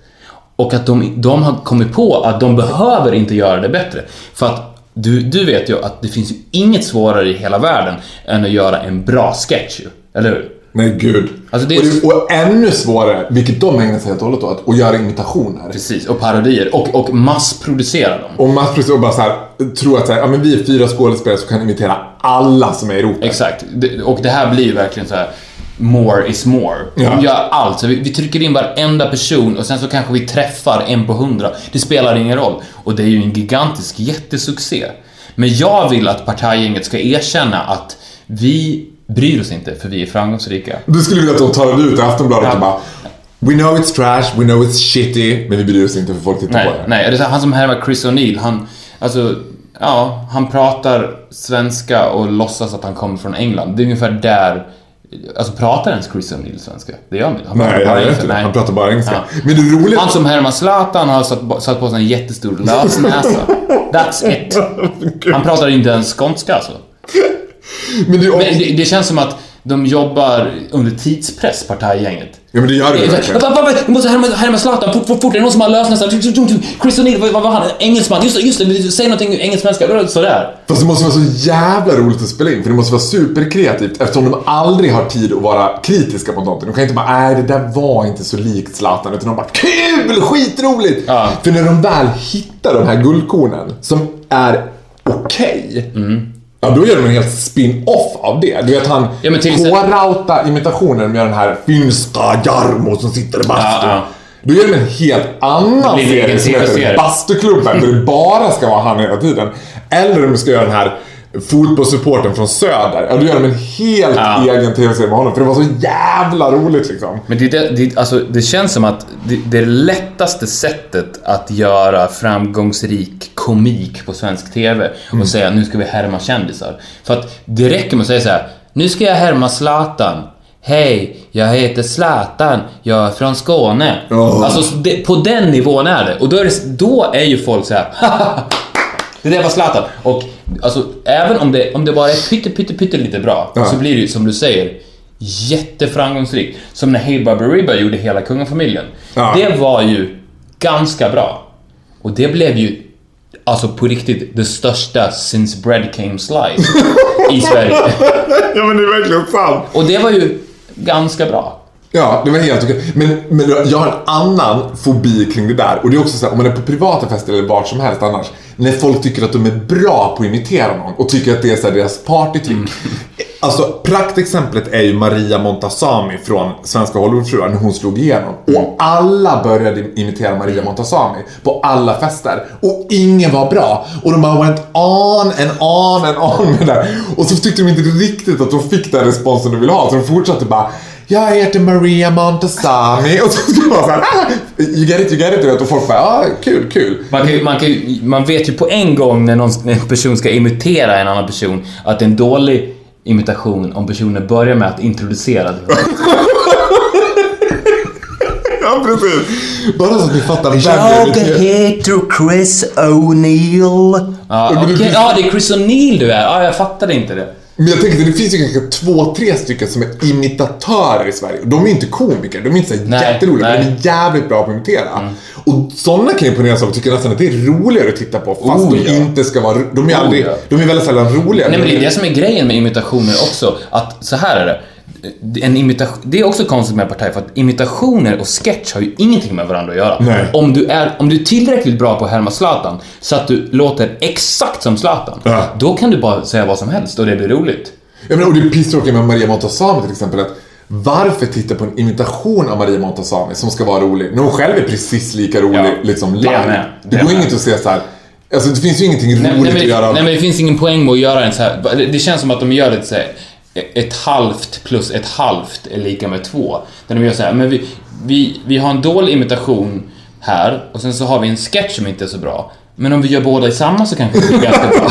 Och att de, de har kommit på att de behöver inte göra det bättre. För att du, du vet ju att det finns ju inget svårare i hela världen än att göra en bra sketch ju. Eller hur? Nej gud. Alltså, det är- och, det, och ännu svårare, vilket de ägnar sig helt och hållet åt, att göra imitationer. Precis, och parodier. Och, och massproducera dem. Och massproducera och bara så här, tro att så här, ja, men vi är fyra skådespelare som kan imitera alla som är i ropet. Exakt. Och det här blir ju verkligen så här. More is more. Ja. Gör allt. Så vi, vi trycker in varenda person och sen så kanske vi träffar en på hundra. Det spelar ingen roll. Och det är ju en gigantisk jättesuccé. Men jag vill att partajgänget ska erkänna att vi bryr oss inte för vi är framgångsrika. Du skulle vilja att de talade ut i Aftonbladet Ja. och bara We know it's trash, we know it's shitty, men vi bryr oss inte för folk tittar Nej, på det. nej. Det är så här, han som härmar Chris O'Neill, han... Alltså, ja, han pratar svenska och låtsas att han kommer från England. Det är ungefär där... Alltså pratar ens Chris O'Neill svenska? Det gör han inte. Han Nej, pratar han bara engelska. Nej. Han pratar bara engelska. Ja. Men det roliga... Han som härmar Zlatan har satt, satt på sig en jättestor lösnäsa. [laughs] That's it. Han pratar inte ens skånska alltså. Men det, Men det, det känns som att de jobbar under tidspress, partajgänget. Ja men det gör det verkligen. Vi måste härma, härma Zlatan, fort, fort, fort. Det är någon som har lösnäsa. Chris O'Neill, vad var han? Engelsman. Just det, just det. Säg någonting engelsmäska. Sådär. Fast det måste vara så jävla roligt att spela in för det måste vara superkreativt eftersom de aldrig har tid att vara kritiska på någonting. De kan inte bara nej det där var inte så likt Zlatan utan de bara kul, skitroligt! Ja. För när de väl hittar de här guldkornen som är okej Mm. Ja, då gör de en helt spin-off av det. Du vet han Ja, K-Rauta imitationen med den här finska Jarmo som sitter i bastun. Ja, ja. Då gör de en helt annan serie som heter. Bastuklubben där det bara ska vara han hela tiden. Eller om de ska göra den här fotbollssupporten från Söder. Ja, då gör en helt Ja. egen tv-serie med honom. För det var så jävla roligt liksom. Men det, det, alltså, det känns som att det, det lättaste sättet att göra framgångsrik komik på svensk TV och säga nu ska vi härma kändisar. För att det räcker med att säga så här. Nu ska jag härma Zlatan. Hej, jag heter Zlatan. Jag är från Skåne. Oh. Alltså, så det, på den nivån är det. Och då är, det, då är ju folk så här. [laughs] Det där var Zlatan. Och alltså, även om det, om det bara är pytte, pytte, pytte lite bra Ja. så blir det ju som du säger jätteframgångsrikt. Som när Hey Baberiba gjorde hela kungafamiljen. Ja. Det var ju ganska bra. Och det blev ju alltså på riktigt det största since bread came sliced [laughs] i Sverige. ja men det är verkligen sant. Och det var ju ganska bra. Ja, det var helt okej. Men, men jag har en annan fobi kring det där. Och det är också så här, om man är på privata fester eller vart som helst annars. När folk tycker att de är bra på att imitera någon och tycker att det är så här deras partytrick. Alltså, praktexemplet är ju Maria Montazami från Svenska Hollywoodfruar när hon slog igenom. Och alla började imitera Maria Montazami på alla fester. Och ingen var bra. Och de bara went on and on and on med det där. Och så tyckte de inte riktigt att de fick den responsen de ville ha. Så de fortsatte bara jag heter Maria Montazami och så skulle man såhär, ah, you get it, you get it. Och folk bara, ah, kul, kul. Man, kan, ju- man, kan, ju- man vet ju på en gång när någon, när en person ska imitera en annan person att det är en dålig imitation om personen börjar med att introducera det. [laughs] Ja, precis. Bara så att ni fattar vem Jag heter Chris O'Neill. Ja, okej. ja, det är Chris O'Neill du är. Ja, jag fattade inte det. Men jag tänkte, det finns ju kanske två, tre stycken som är imitatörer i Sverige. De är inte komiker, de är inte så Nej, jätteroliga, nej. men de är jävligt bra på att imitera. Och sådana kan jag imponeras av tycker nästan att det är roligare att titta på. Fast Oh, de ja. inte ska vara, de är Oh, aldrig, ja. de är väldigt sällan roliga. Nej, men det är det som är grejen med imitationer också. Att så här är det. En imitation, det är också konstigt med Partaj för att imitationer och sketch har ju ingenting med varandra att göra. Nej. Om du, är, om du är tillräckligt bra på att härma Zlatan så att du låter exakt som Zlatan, Ja. då kan du bara säga vad som helst och det blir roligt. Jag menar, och det är pisstråkigt med Maria Montazami till exempel. Att varför titta på en imitation av Maria Montazami som ska vara rolig när hon själv är precis lika rolig Ja, liksom det är live? med. Det, Det går inget att säga så här. Alltså det finns ju ingenting roligt Nej, nej, men, att göra. nej men det finns ingen poäng med att göra en så här. det- Det känns som att de gör ett så här, ett halvt plus ett halvt är lika med två. Där de gör så här, men vi, vi, vi har en dålig imitation här och sen så har vi en sketch som inte är så bra. Men om vi gör båda i samma så kanske det blir ganska bra. [laughs]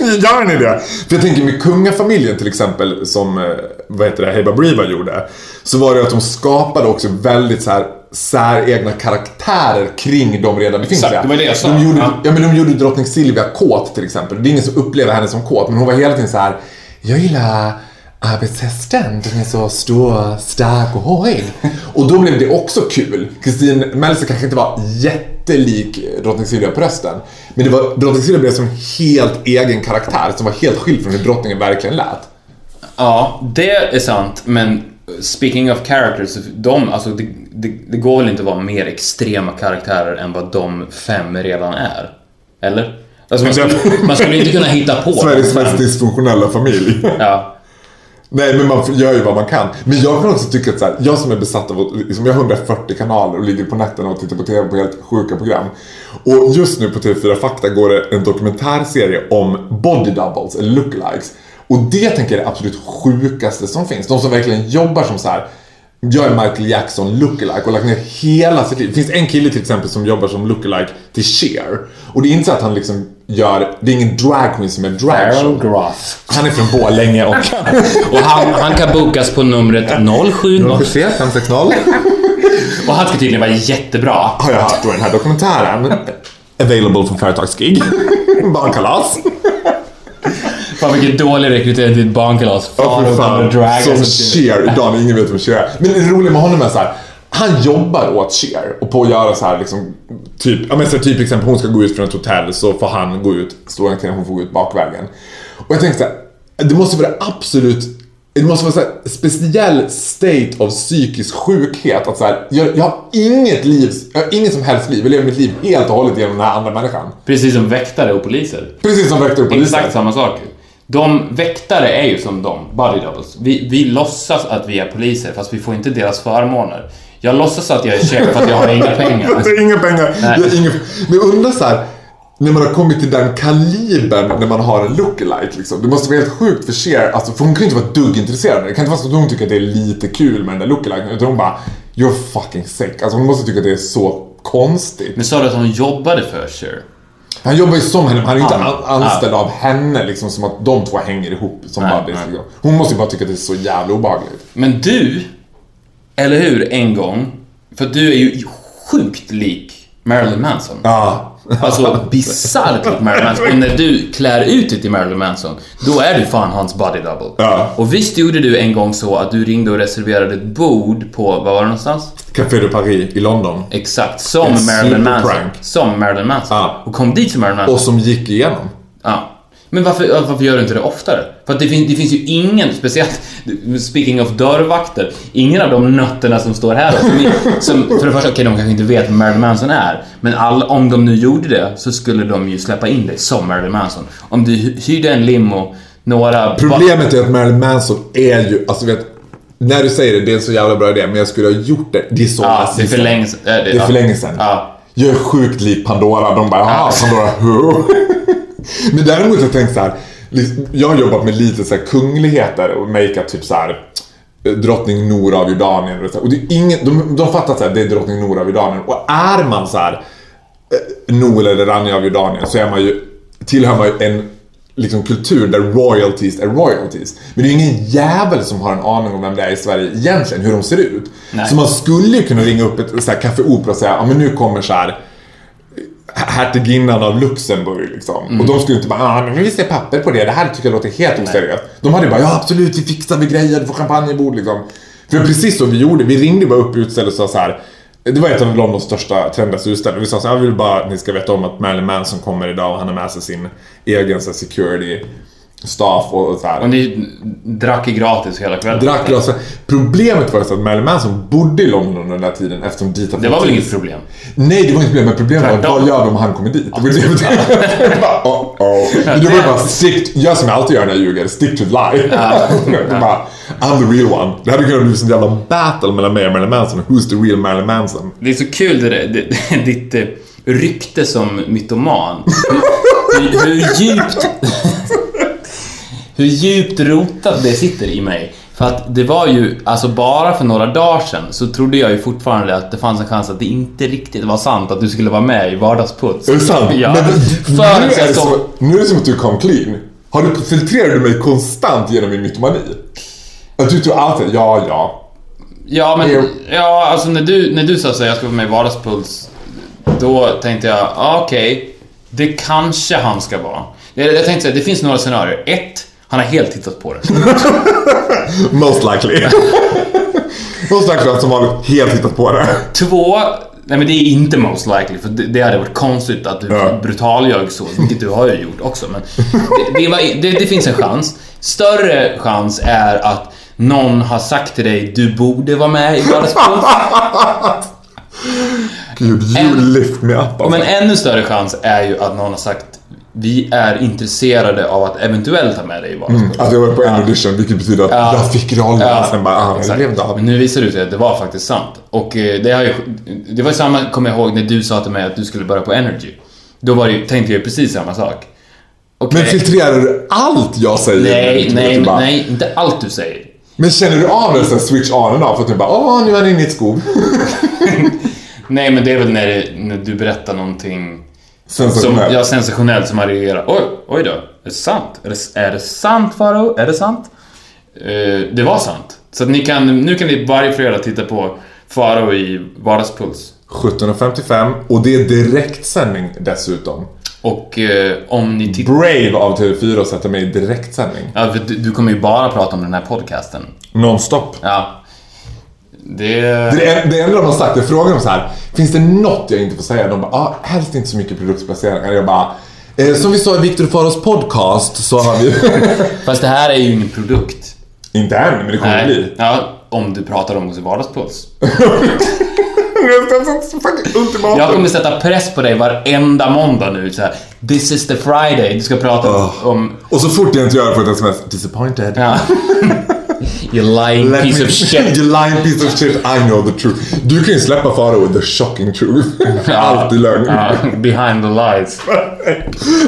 Gör ni det? För jag tänker med kungafamiljen till exempel som, eh, vad heter det, Heba Briva gjorde. Så var det att de skapade också väldigt så här säregna karaktärer kring de redan befintliga. Exakt, det var det jag sa. De gjorde, Ja. ja. men de gjorde drottning Silvia kåt till exempel. Det är ingen som upplever henne som kåt, men hon var hela tiden så här. Jag gillar arbetshästen, den är så stor, stark och hårig. Och då blev det också kul. Kristin Meltzer kanske inte var jättelik drottning Silvia på rösten. Men det var, drottning Silvia blev som en helt egen karaktär som var helt skild från hur drottningen verkligen lät. Ja, det är sant, men speaking of characters, de, alltså det, det, det går väl inte att vara mer extrema karaktärer än vad de fem redan är? Eller? Alltså man, skulle, man skulle inte kunna hitta på [laughs] Sveriges mest dysfunktionella familj. Ja. Nej, men man gör ju vad man kan. Men jag kan också tycka att så här, jag som är besatt av att, liksom, jag har 140 kanaler och ligger på nätterna och tittar på TV på helt sjuka program. Och just nu på TV4 Fakta går det en dokumentärserie om body doubles, eller lookalikes. Och det tänker jag är det absolut sjukaste som finns. De som verkligen jobbar som så här. Jag är Michael Jackson lookalike och lagt ner hela sitt liv. Det finns en kille till exempel som jobbar som lookalike till Cher. Och det är inte så att han liksom gör, det är ingen drag queen som är dragshow. Han är från Borlänge och... [laughs] Och han, han kan bokas på numret 070 560 [laughs] och han ska tydligen vara jättebra. har jag hört då den här dokumentären. [laughs] Available från företagsgig. Barnkalas. Fan vilken dålig rekrytering till ett barnkalas. Far och fan. drag. Som Cher. Idag när ingen vet vem Cher är. Men det roliga med honom är så här. Han jobbar åt Cher och på att göra så här liksom Typ, ja men så typ exempel hon ska gå ut från ett hotell så får han gå ut, står en till hon får gå ut bakvägen. Och jag tänker så här, det måste vara absolut det måste vara här, speciell state of psykisk sjukhet att så här, jag, jag har inget liv, jag har inget som helst liv, jag lever mitt liv helt och hållet genom den här andra människan. Precis som väktare och poliser. Precis som väktare och poliser. Exakt samma sak. De väktare är ju som de, body doubles. Vi, vi låtsas att vi är poliser fast vi får inte deras förmåner. Jag låtsas att jag är chef för att jag har inga pengar. [laughs] Är inga pengar. Nej. Är inga... Men jag undrar så här, när man har kommit till den kalibern när man har en lookalike liksom. Det måste vara helt sjukt för Cher, alltså, för hon kan ju inte vara ett dugg intresserad av det. Det kan inte vara så att hon tycker att det är lite kul med den där lookaliken. Utan hon bara, you're fucking sick. Alltså hon måste tycka att det är så konstigt. Men sa du att hon jobbade för Cher? Han jobbar ju som henne, men han är inte Ja. an- anställd av henne liksom som att de två hänger ihop som Nej, buddies. nej. Liksom. Hon måste ju bara tycka att det är så jävla obehagligt. Men du, eller hur, en gång, för du är ju sjukt lik Marilyn Manson. Ja. [laughs] Alltså bisarrt lik Marilyn Manson. Och när du klär ut dig till Marilyn Manson, då är du fan hans body double. Ja. Och visst gjorde du en gång så att du ringde och reserverade ett bord på, vad var det någonstans? Café de Paris i London. Exakt, som En Marilyn Manson. Som Marilyn Manson. Ja. Och kom dit som Marilyn Manson. Och som gick igenom. Men varför, varför gör du inte det oftare? För att det, finns, det finns ju ingen, speciellt speaking of dörrvakter, ingen av de nötterna som står här som, som för det första, okej de kanske inte vet vem Marilyn Manson är, men all, om de nu gjorde det så skulle de ju släppa in dig som Marilyn Manson. Om du hy- hyrde en limo, några... Problemet är att Marilyn Manson är ju, alltså vet, när du säger det, det är en så jävla bra idé, men jag skulle ha gjort det. Det är så Ja, det är för länge sedan. Det är för länge sedan. Ja. Jag är sjukt lik Pandora. De bara, jaha, Pandora, who? [laughs] Men däremot har jag tänkt så här. Jag har jobbat med lite så kungligheter och makeat typ så här eh, Drottning Nora av Jordanien och. Och det är ingen, de, de fattar här, det är drottning Nora av Jordanien. Och är man så här eh, Noel eller Rania av Jordanien så är man ju, tillhör man ju en liksom, kultur där royalties är royalties. Men det är ju ingen jävel som har en aning om vem det är i Sverige egentligen, hur de ser ut. Nej. Så man skulle ju kunna ringa upp ett så här, Café Opera och säga, ja men nu kommer så här hertiginnan av Luxemburg liksom. Och de skulle inte bara, ah, men vi ser papper på det, det här tycker jag låter helt oseriöst. De hade bara, ja absolut, vi fixar vi grejer, du får champagnebord liksom. För precis så vi gjorde, vi ringde bara upp utstället och sa så här. Det var ett av Londons största trendigaste utställningar. Vi sa så här, jag vill bara att ni ska veta om att Marilyn Manson kommer idag och han har med sig sin egen så här, security staff och så här. Och ni drack gratis hela kvällen. Drack glas. Problemet var ju så att Marilyn Manson bodde i London under den här tiden eftersom dit Det var väl inget problem? Nej, det var inte problem. Men problemet var Tvärtom. vad gör vi om han kommer dit? Det var det jag bara, oh, oh. Men då var det bara stick, gör som jag alltid gör när jag ljuger, stick to the lie. [laughs] Det bara, I'm the real one. Det hade kunnat bli en jävla battle mellan mig och Marilyn Manson. Who's the real Marilyn Manson? Det är så kul det där, det, [laughs] ditt eh, rykte som mytoman. Hur, hur djupt... [laughs] Hur djupt rotat det sitter i mig. För att det var ju, alltså bara för några dagar sedan så trodde jag ju fortfarande att det fanns en chans att det inte riktigt var sant att du skulle vara med i Vardagsputs. Är det sant? Ja. Men, nu, är det som, nu är det som att du kom clean. Har du, filtrerar du mig konstant genom min mytomani? Att du tror alltid, ja, ja. Ja, men Jo. ja, alltså när du, när du sa att jag ska vara med i Vardagspuls, då tänkte jag, ah, okej, det kanske han ska vara. Jag, jag tänkte säga, det finns några scenarier. Ett, han har helt tittat på det. [laughs] Most likely. [laughs] Most likely att som vanligt helt hittat på det. Två, nej men det är inte most likely, för det, det hade varit konstigt att du Ja. brutaljög så, vilket du har ju gjort också, men det, det, var, det, det finns en chans. Större chans är att någon har sagt till dig, du borde vara med i Vardagspuls. [laughs] Gud, you En- lift me up alltså. Men ännu större chans är ju att någon har sagt vi är intresserade av att eventuellt ha med dig i Vardagspuls. Att jag var på en audition, vilket betyder att Ja. jag fick rollen. Ja, Sen bara, ah, det exakt. blev av. Men nu visar det sig att det var faktiskt sant. Och eh, det, har ju, det var ju samma, kommer jag ihåg, när du sa till mig att du skulle börja på Energy. Då var det, tänkte jag precis samma sak. Okej. Men filtrerar du allt jag säger? Nej, nej, bara- nej, inte allt du säger. Men känner du av en sån här switch on and off? Att du bara, åh, nu är han inne i ett skov. [laughs] Nej, men det är väl när, det, när du berättar någonting som, Sensationellt. ja, sensationellt som man reagerar. Oj, oj då. Är det sant? Är det, är det sant, Faro? Är det sant? Eh, det var sant. Så ni kan, nu kan ni varje fredag titta på Faro i Vardagspuls. 17.55 och det är direktsändning dessutom. Och eh, om ni tittar... Brave av TV4 att sätta mig i direktsändning. Ja, för du, du kommer ju bara prata om den här podcasten. Nonstop. Ja. Det... Det, är, det enda de har sagt, jag frågar dem så här. Finns det något jag inte får säga? De bara, ah, helst inte så mycket produktplaceringar. Jag bara, eh, som vi sa i Victor Faros podcast så har vi... [laughs] Fast det här är ju ingen produkt. inte än, men det kommer bli. Ja, om du pratar om oss i Vardagspuls. [laughs] Jag kommer sätta press på dig varenda måndag nu. Så här, This is the Friday. Du ska prata Oh. om... Och så fort jag inte gör det på ett sms, disappointed. Ja. [laughs] you lying Let piece me- of [laughs] shit. you lying piece of shit, I know the truth. Du kan ju släppa Faro with the shocking truth. [laughs] Alltid lögn. Ja, behind the lies. [laughs]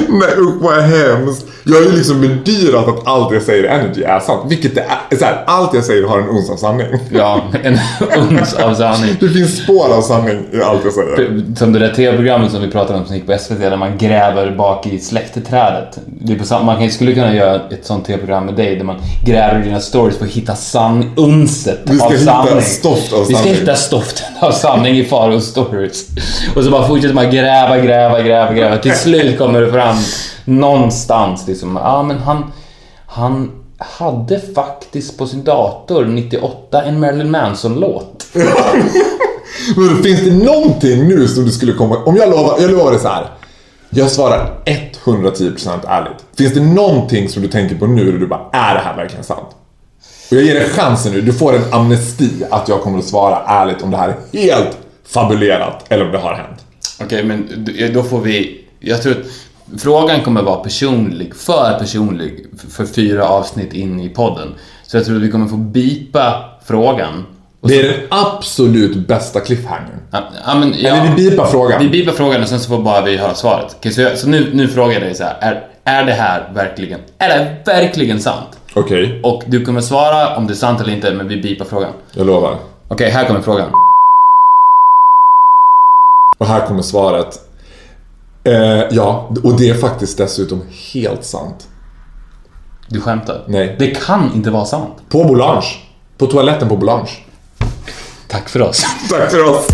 Nej usch vad hemskt. Jag har ju liksom bedyrat att allt jag säger i Energy är sant. Vilket det är. Så här, allt jag säger har en uns av sanning. Ja, en uns av sanning. Det finns spår av sanning i allt jag säger. Som det där tv-programmet som vi pratade om som gick på SVT där man gräver bak i släktträdet. Det är på man skulle kunna göra ett sånt tv-program med dig där man gräver i dina stories för att hitta san unset Vi ska av hitta sanning. stoft av Vi ska sanning. hitta stoften av sanning i Faros stories. Och så bara fortsätter man gräva, gräva, gräva, gräva. Till slut kommer det fram någonstans liksom, ja men han, han hade faktiskt på sin dator 98 en Marilyn Manson-låt. [laughs] Men finns det någonting nu som du skulle komma... Om jag lovar, jag lovar det så här. Jag svarar 110% ärligt. Finns det någonting som du tänker på nu där du bara, är det här verkligen sant? Och jag ger dig chansen nu, du får en amnesti att jag kommer att svara ärligt om det här är helt fabulerat eller om det har hänt. Okej, men d- då får vi... Jag tror att frågan kommer vara personlig, för personlig, för fyra avsnitt in i podden. Så jag tror att vi kommer få bipa frågan. Det är den absolut bästa cliffhangern. Ja, ja, men, ja, Eller vi bipar frågan. Vi bipar frågan och sen så får bara vi höra svaret. Okej, så jag, så nu, nu frågar jag dig så här. Är, är det här verkligen... Är det verkligen sant? Okej, Och du kommer svara om det är sant eller inte, men vi bipar frågan. jag lovar. Okej, här kommer frågan. Och här kommer svaret. Eh, ja, och det är faktiskt dessutom helt sant. Du skämtar? Nej. Det kan inte vara sant. På Boulange. På toaletten på Boulange. Tack för oss. [laughs] Tack för oss.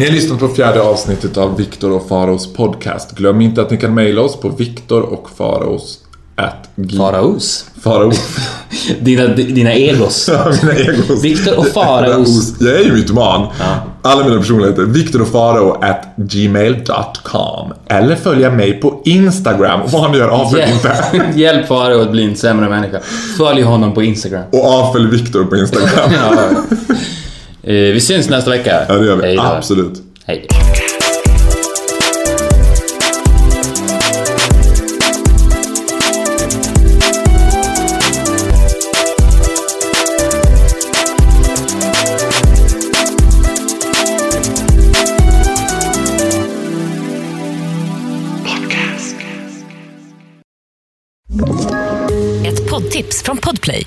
Ni har lyssnat på fjärde avsnittet av Viktor och Faros podcast. Glöm inte att ni kan mejla oss på viktor och faros at Faraos. Farao. [laughs] Dina, dina egos. [laughs] mina egos. Viktor och Faraos. Jag är ju mytoman. Alla mina personligheter. Viktor och Farao at gmail.com. Eller följa mig på Instagram. Vad han gör avfölj inte. Hjälp, [laughs] hjälp Farao att bli en sämre människa. Följ honom på Instagram. Och avfölj Viktor på Instagram. Ja. Eh, vi syns nästa vecka. Ja, det gör vi. Hej. Absolut. Hej. Ett poddtips från Podplay.